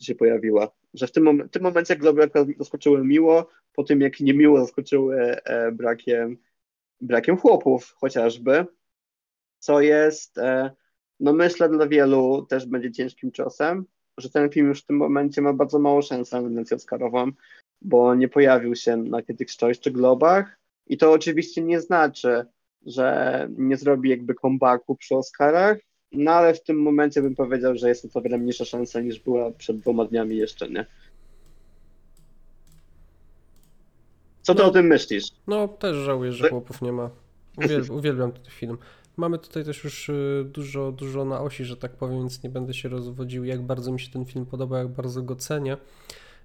się pojawiła? Że w tym, mom- tym momencie Globy zaskoczyły miło, po tym jak niemiło zaskoczyły e, brakiem, brakiem chłopów chociażby, co jest, e, no myślę dla wielu też będzie ciężkim ciosem, że ten film już w tym momencie ma bardzo mało szans na nominację Oscarową, bo nie pojawił się na Critics' Choice czy Globach i to oczywiście nie znaczy, że nie zrobi jakby comebacku przy Oscarach, no ale w tym momencie bym powiedział, że jest to o wiele mniejsza szansa niż była przed dwoma dniami jeszcze, nie? Co ty No. o tym myślisz? No, też żałuję, że chłopów nie ma. Uwiel [LAUGHS] uwielbiam ten film. Mamy tutaj też już y, dużo, dużo na osi, że tak powiem, więc nie będę się rozwodził, jak bardzo mi się ten film podoba, jak bardzo go cenię,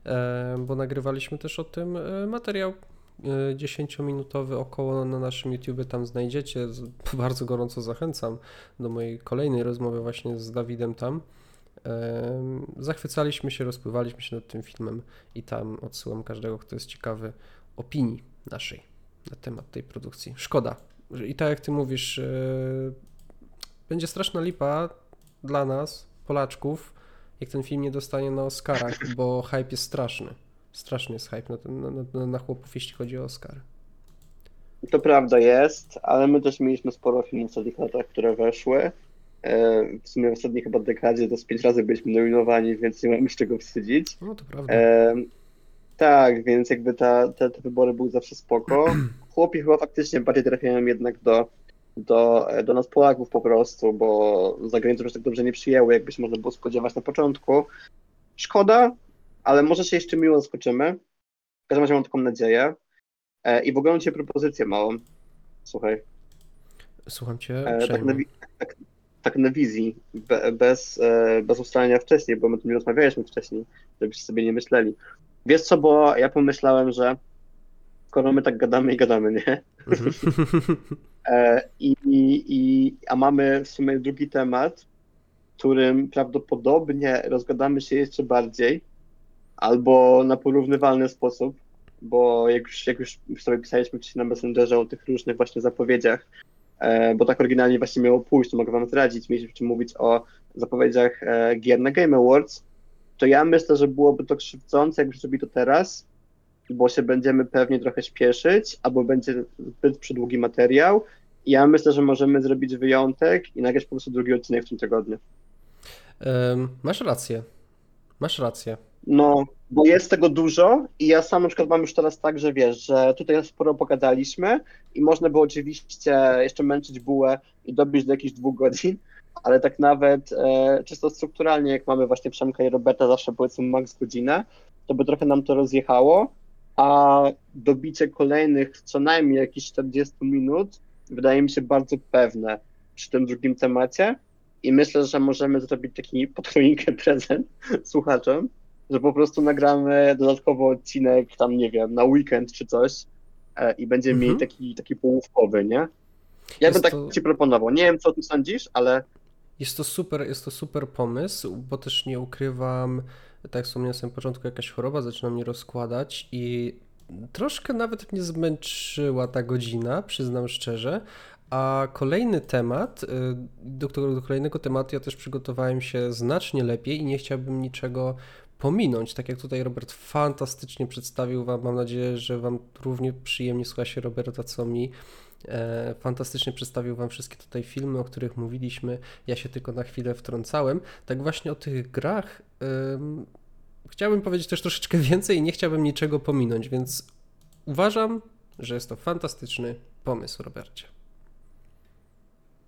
e, bo nagrywaliśmy też o tym e, materiał 10-minutowy około na naszym YouTube, tam znajdziecie. [LAUGHS] Bardzo gorąco zachęcam do mojej kolejnej rozmowy właśnie z Dawidem tam. Zachwycaliśmy się, rozpływaliśmy się nad tym filmem i tam odsyłam każdego, kto jest ciekawy opinii naszej na temat tej produkcji. Szkoda. I tak jak ty mówisz, yy, będzie straszna lipa dla nas, Polaczków, jak ten film nie dostanie na Oscarach, bo hype jest straszny. Straszny jest hype na, ten, na, na, na chłopów, jeśli chodzi o Oscary. To prawda jest, ale my też mieliśmy sporo filmów w ostatnich latach, które weszły. E, W sumie w ostatniej chyba dekadzie to z pięć razy byliśmy nominowani, więc nie mamy z czego wstydzić. No to prawda. E, tak, więc jakby ta, te, te wybory były zawsze spoko. [CLEARS THROAT] Chłopi chyba faktycznie bardziej trafiają jednak do, do, do nas Polaków po prostu, bo za granicą już tak dobrze nie przyjęły, jakby się można było spodziewać na początku. Szkoda, ale może się jeszcze miło zaskoczymy. W każdym razie mam taką nadzieję. E, I w ogóle mam dzisiaj propozycję małą. Słuchaj, Słucham cię e, tak, na, tak, tak na wizji, be, bez, e, bez ustalenia wcześniej, bo my tu nie rozmawialiśmy wcześniej, żebyście sobie nie myśleli. Wiesz co, bo ja pomyślałem, że skoro my tak gadamy i gadamy, nie? Mhm. [LAUGHS] E, i, i, i, a mamy w sumie drugi temat, którym prawdopodobnie rozgadamy się jeszcze bardziej, albo na porównywalny sposób, bo jak już, jak już sobie pisaliśmy gdzieś na Messengerze o tych różnych właśnie zapowiedziach, e, bo tak oryginalnie właśnie miało pójść, to mogę wam zdradzić, mieliśmy mówić o zapowiedziach e, gier na Game Awards, to ja myślę, że byłoby to krzywdzące, jakbyśmy zrobili to teraz, bo się będziemy pewnie trochę śpieszyć, albo będzie zbyt przydługi materiał. Ja myślę, że możemy zrobić wyjątek i nagrać po prostu drugi odcinek w tym tygodniu. Masz rację. Masz rację. No, bo jest tego dużo i ja sam na przykład mam już teraz tak, że wiesz, że tutaj sporo pogadaliśmy i można by oczywiście jeszcze męczyć bułę i dobić do jakichś dwóch godzin, ale tak nawet e, czysto strukturalnie, jak mamy właśnie Przemka i Roberta zawsze powiedzmy max godzinę, to by trochę nam to rozjechało, a dobicie kolejnych co najmniej jakichś 40 minut wydaje mi się bardzo pewne przy tym drugim temacie i myślę, że możemy zrobić taki choinkę prezent [LAUGHS] słuchaczom, że po prostu nagramy dodatkowo odcinek tam, nie wiem, na weekend czy coś e, i będziemy Mhm. mieli taki, taki połówkowy, nie? Ja Jest bym tak to- ci proponował. Nie wiem, co ty sądzisz, ale Jest to super, jest to super pomysł, bo też nie ukrywam, tak jak wspomniałem na samym początku, jakaś choroba zaczyna mnie rozkładać i troszkę nawet mnie zmęczyła ta godzina, przyznam szczerze. A kolejny temat, y, do, do kolejnego tematu ja też przygotowałem się znacznie lepiej i nie chciałbym niczego pominąć. Tak jak tutaj Robert fantastycznie przedstawił Wam, mam nadzieję, że Wam równie przyjemnie słucha się Roberta, co mi. E, Fantastycznie przedstawił Wam wszystkie tutaj filmy, o których mówiliśmy. Ja się tylko na chwilę wtrącałem. Tak właśnie o tych grach ym, chciałbym powiedzieć też troszeczkę [LAUGHS] więcej i nie chciałbym niczego pominąć, więc uważam, że jest to fantastyczny pomysł, Robercie.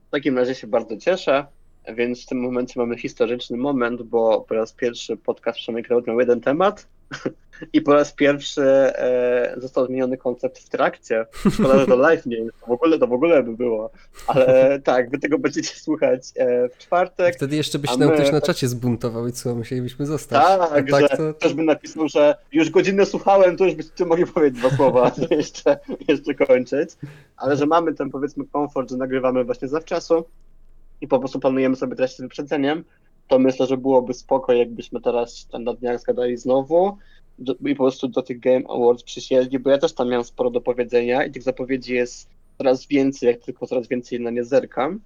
w takim razie się bardzo cieszę. Więc w tym momencie mamy historyczny moment, bo po raz pierwszy podcast Przemek Kraut miał jeden temat [LAUGHS] i po raz pierwszy e, został zmieniony koncept w trakcie. Szkoda, że to live nie jest, to w ogóle, to w ogóle by było. Ale [LAUGHS] tak, wy tego będziecie słuchać e, w czwartek. Wtedy jeszcze by się nam my- ktoś na czacie zbuntował i co, musielibyśmy zostać. Tak, tak że to, ktoś by napisał, że już godzinę słuchałem, to już byście mogli powiedzieć dwa słowa, [LAUGHS] jeszcze, jeszcze kończyć. Ale że mamy ten powiedzmy komfort, że nagrywamy właśnie zawczasu i po prostu planujemy sobie treści z wyprzedzeniem, to myślę, że byłoby spoko, jakbyśmy teraz ten na dniach zgadali znowu do, i po prostu do tych Game Awards przysiedli, bo ja też tam miałem sporo do powiedzenia i tych zapowiedzi jest coraz więcej, jak tylko coraz więcej na nie zerkam.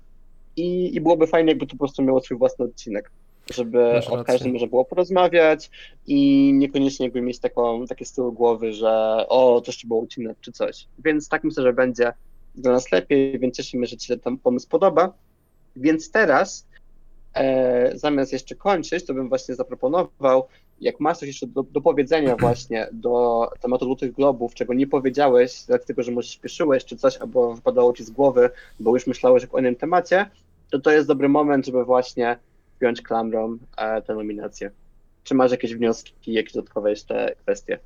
I, I byłoby fajnie, jakby to po prostu miało swój własny odcinek, żeby Masz o rację. każdym można było porozmawiać i niekoniecznie jakby mieć taką, takie z tyłu głowy, że o, to jeszcze było odcinek czy coś. Więc tak myślę, że będzie dla nas lepiej, więc cieszymy, że Ci się ten pomysł podoba. Więc teraz e, zamiast jeszcze kończyć, to bym właśnie zaproponował, jak masz coś jeszcze do, do powiedzenia [CLEARS THROAT] właśnie do tematu Złotych Globów, czego nie powiedziałeś, dlatego że może śpieszyłeś czy coś, albo wypadało ci z głowy, bo już myślałeś o innym temacie, to to jest dobry moment, żeby właśnie wziąć klamrą e, tę nominację. Czy masz jakieś wnioski, jakieś dodatkowe jeszcze kwestie?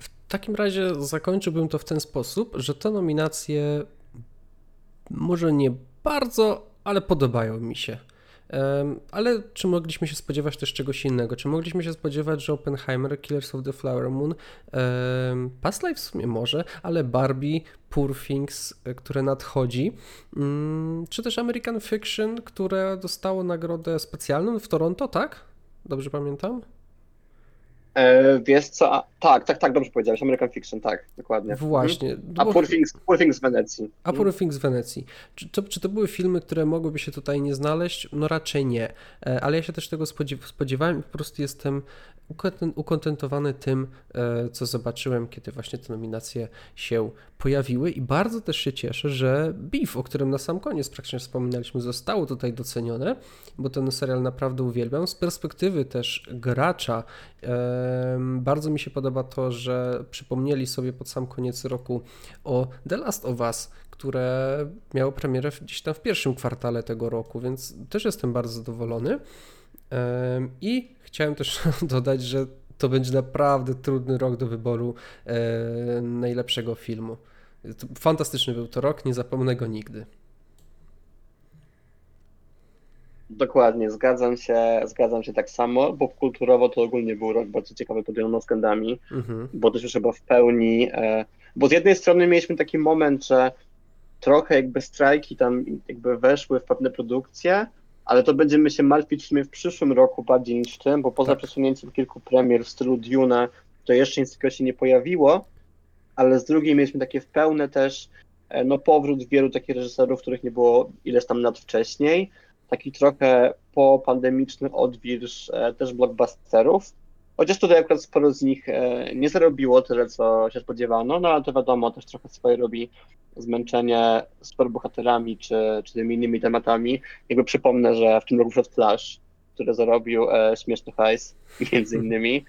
W takim razie zakończyłbym to w ten sposób, że te nominacje może nie bardzo, ale podobają mi się. Ale czy mogliśmy się spodziewać też czegoś innego? Czy mogliśmy się spodziewać, że Oppenheimer, Killers of the Flower Moon, Past Life w sumie może, ale Barbie, Poor Things, e, które nadchodzi, mm, czy też American Fiction, które dostało nagrodę specjalną w Toronto, tak? Dobrze pamiętam? E, wiesz co, a, tak, tak, tak, dobrze powiedziałeś, American Fiction, tak, dokładnie. Właśnie. Mhm. A Poor Things, Poor Things z Wenecji. A Poor mhm. Things z Wenecji. Czy to, czy to były filmy, które mogłyby się tutaj nie znaleźć? No raczej nie, e, ale ja się też tego spodziewałem i po prostu jestem ukontentowany tym, e, co zobaczyłem, kiedy właśnie te nominacje się pojawiły i bardzo też się cieszę, że Beef, o którym na sam koniec praktycznie wspominaliśmy, zostało tutaj docenione, bo ten serial naprawdę uwielbiam. Z perspektywy też gracza bardzo mi się podoba to, że przypomnieli sobie pod sam koniec roku o The Last of Us, które miało premierę gdzieś tam w pierwszym kwartale tego roku, więc też jestem bardzo zadowolony. I chciałem też [LAUGHS] dodać, że to będzie naprawdę trudny rok do wyboru e, najlepszego filmu. Fantastyczny był to rok, nie zapomnę go nigdy. Dokładnie, zgadzam się, zgadzam się tak samo, bo kulturowo to ogólnie był rok bardzo ciekawy pod wieloma względami, mhm. bo też już chyba w pełni, e, bo z jednej strony mieliśmy taki moment, że trochę jakby strajki tam jakby weszły w pewne produkcje, ale to będziemy się martwić w przyszłym roku bardziej niż w tym, bo poza tak. przesunięciem kilku premier w stylu Dune, to jeszcze nic takiego się nie pojawiło, ale z drugiej mieliśmy takie w pełne też e, no, powrót wielu takich reżyserów, których nie było ileś tam lat wcześniej, taki trochę po pandemiczny odwilż e, też blockbusterów, chociaż tutaj akurat sporo z nich e, nie zarobiło tyle, co się spodziewano, no ale to wiadomo, też trochę swoje robi zmęczenie superbohaterami czy, czy tymi innymi tematami. Jakby przypomnę, że w tym roku Flash, który zarobił e, śmieszny hajs, między [LAUGHS] innymi,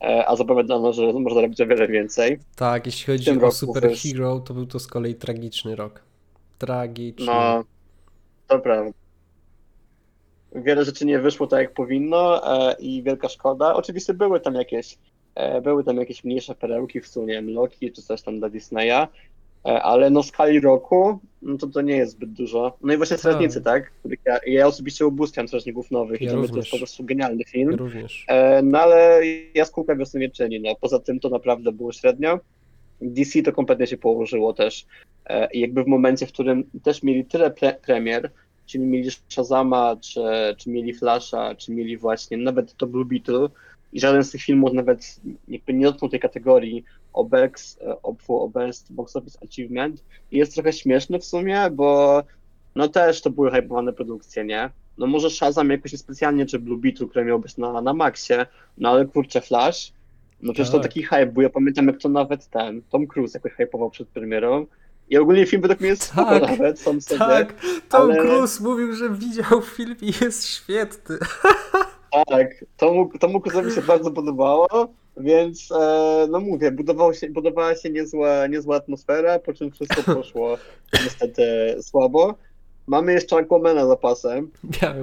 a zapowiadano, że może zarobić o wiele więcej. Tak, jeśli chodzi o Superhero, to był to z kolei tragiczny rok. Tragiczny. No, to prawda. Wiele rzeczy nie wyszło tak, jak powinno e, i wielka szkoda. Oczywiście były tam jakieś e, były tam jakieś mniejsze perełki w sumie, Loki czy coś tam dla Disneya, E, ale no w skali roku, no to to nie jest zbyt dużo. No i właśnie tak. Strażnicy, tak? Ja, ja osobiście ubóstwiam Strażników Nowych ja i to, jest po prostu genialny film. Ja również. E, no ale jaskółka wiosny nie czyni, no poza tym to naprawdę było średnio. DC to kompletnie się położyło też. E, I jakby w momencie, w którym też mieli tyle pre premier, czyli mieli Shazama, czy, czy mieli Flasha, czy mieli właśnie nawet to Blue Beetle, i żaden z tych filmów nawet jakby nie dotknął tej kategorii OBEX, obfu OBEST, Box Office Achievement i jest trochę śmieszny w sumie, bo no też to były hypowane produkcje, nie? No może Shazam jakoś specjalnie, czy Blue Beetle, które miał być na, na Maxie, no ale kurczę, Flash, no przecież tak. to taki hype był, ja pamiętam jak to nawet ten, Tom Cruise jakoś hypował przed premierą, i ogólnie film według mnie jest tak, nawet, sam sobie. Tak, Tom ale... Cruise mówił, że widział film i jest świetny. [LAUGHS] Tak, to mu, to mu mi się bardzo podobało, więc e, no mówię, budowało się, budowała się niezła, niezła atmosfera, po czym wszystko [LAUGHS] poszło niestety słabo. Mamy jeszcze Aquamana za pasem,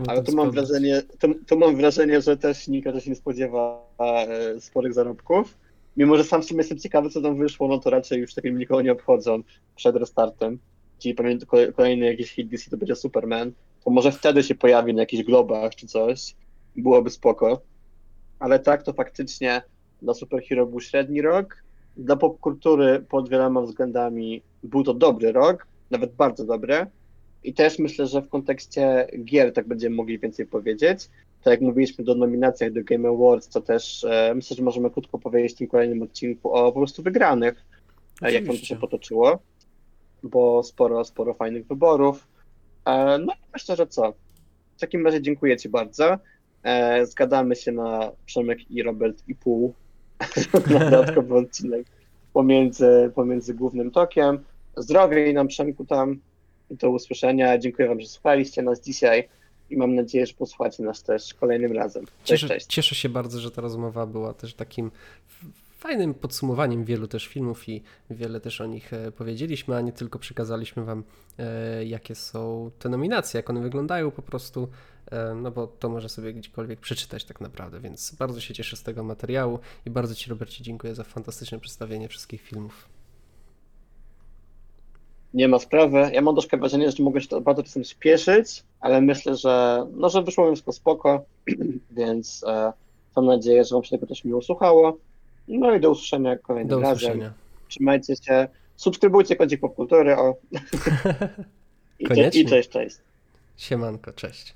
ale tu mam, wrażenie, tu, tu, mam wrażenie, że też nikt się nie spodziewa e, sporych zarobków. Mimo, że sam w sumie jestem ciekawy, co tam wyszło, no to raczej już takim nikogo nie obchodzą przed restartem. Czyli pamiętam, kolejny jakiś hit DC to będzie Superman, to może wtedy się pojawi na jakichś globach czy coś byłoby spoko. Ale tak, to faktycznie dla superhero był średni rok. Dla popkultury pod wieloma względami był to dobry rok, nawet bardzo dobry. I też myślę, że w kontekście gier tak będziemy mogli więcej powiedzieć. Tak jak mówiliśmy do nominacjach do Game Awards, to też e, myślę, że możemy krótko powiedzieć w tym kolejnym odcinku o po prostu wygranych, e, jak to się potoczyło, bo sporo, sporo fajnych wyborów. E, no i myślę, że co? W takim razie dziękuję Ci bardzo. E, zgadamy się na Przemek i Robert i pół [LAUGHS] na dodatkowy [LAUGHS] odcinek pomiędzy, pomiędzy głównym tokiem. Zdrowie i nam Przemku tam. Do usłyszenia. Dziękuję Wam, że słuchaliście nas dzisiaj. i mam nadzieję, że posłuchacie nas też kolejnym razem. Cześć, Cieszę, cześć. cieszę się bardzo, że ta rozmowa była też takim fajnym podsumowaniem wielu też filmów i wiele też o nich e, powiedzieliśmy, a nie tylko przekazaliśmy Wam, e, jakie są te nominacje, jak one wyglądają po prostu, e, no bo to może sobie gdziekolwiek przeczytać tak naprawdę, więc bardzo się cieszę z tego materiału i bardzo Ci, Robercie, dziękuję za fantastyczne przedstawienie wszystkich filmów. Nie ma sprawy. Ja mam troszkę wrażenie, że mogę się to bardzo czasem spieszyć, ale myślę, że, no, że wyszło mi wszystko spoko, [CLEARS THROAT] więc e, mam nadzieję, że Wam się tego też miło słuchało. No i do usłyszenia kolejnym Do razem. usłyszenia. Trzymajcie się. Subskrybujcie Kodzik Popkultury. O. [LAUGHS] I, Koniecznie. I cześć, cześć. Siemanko, cześć.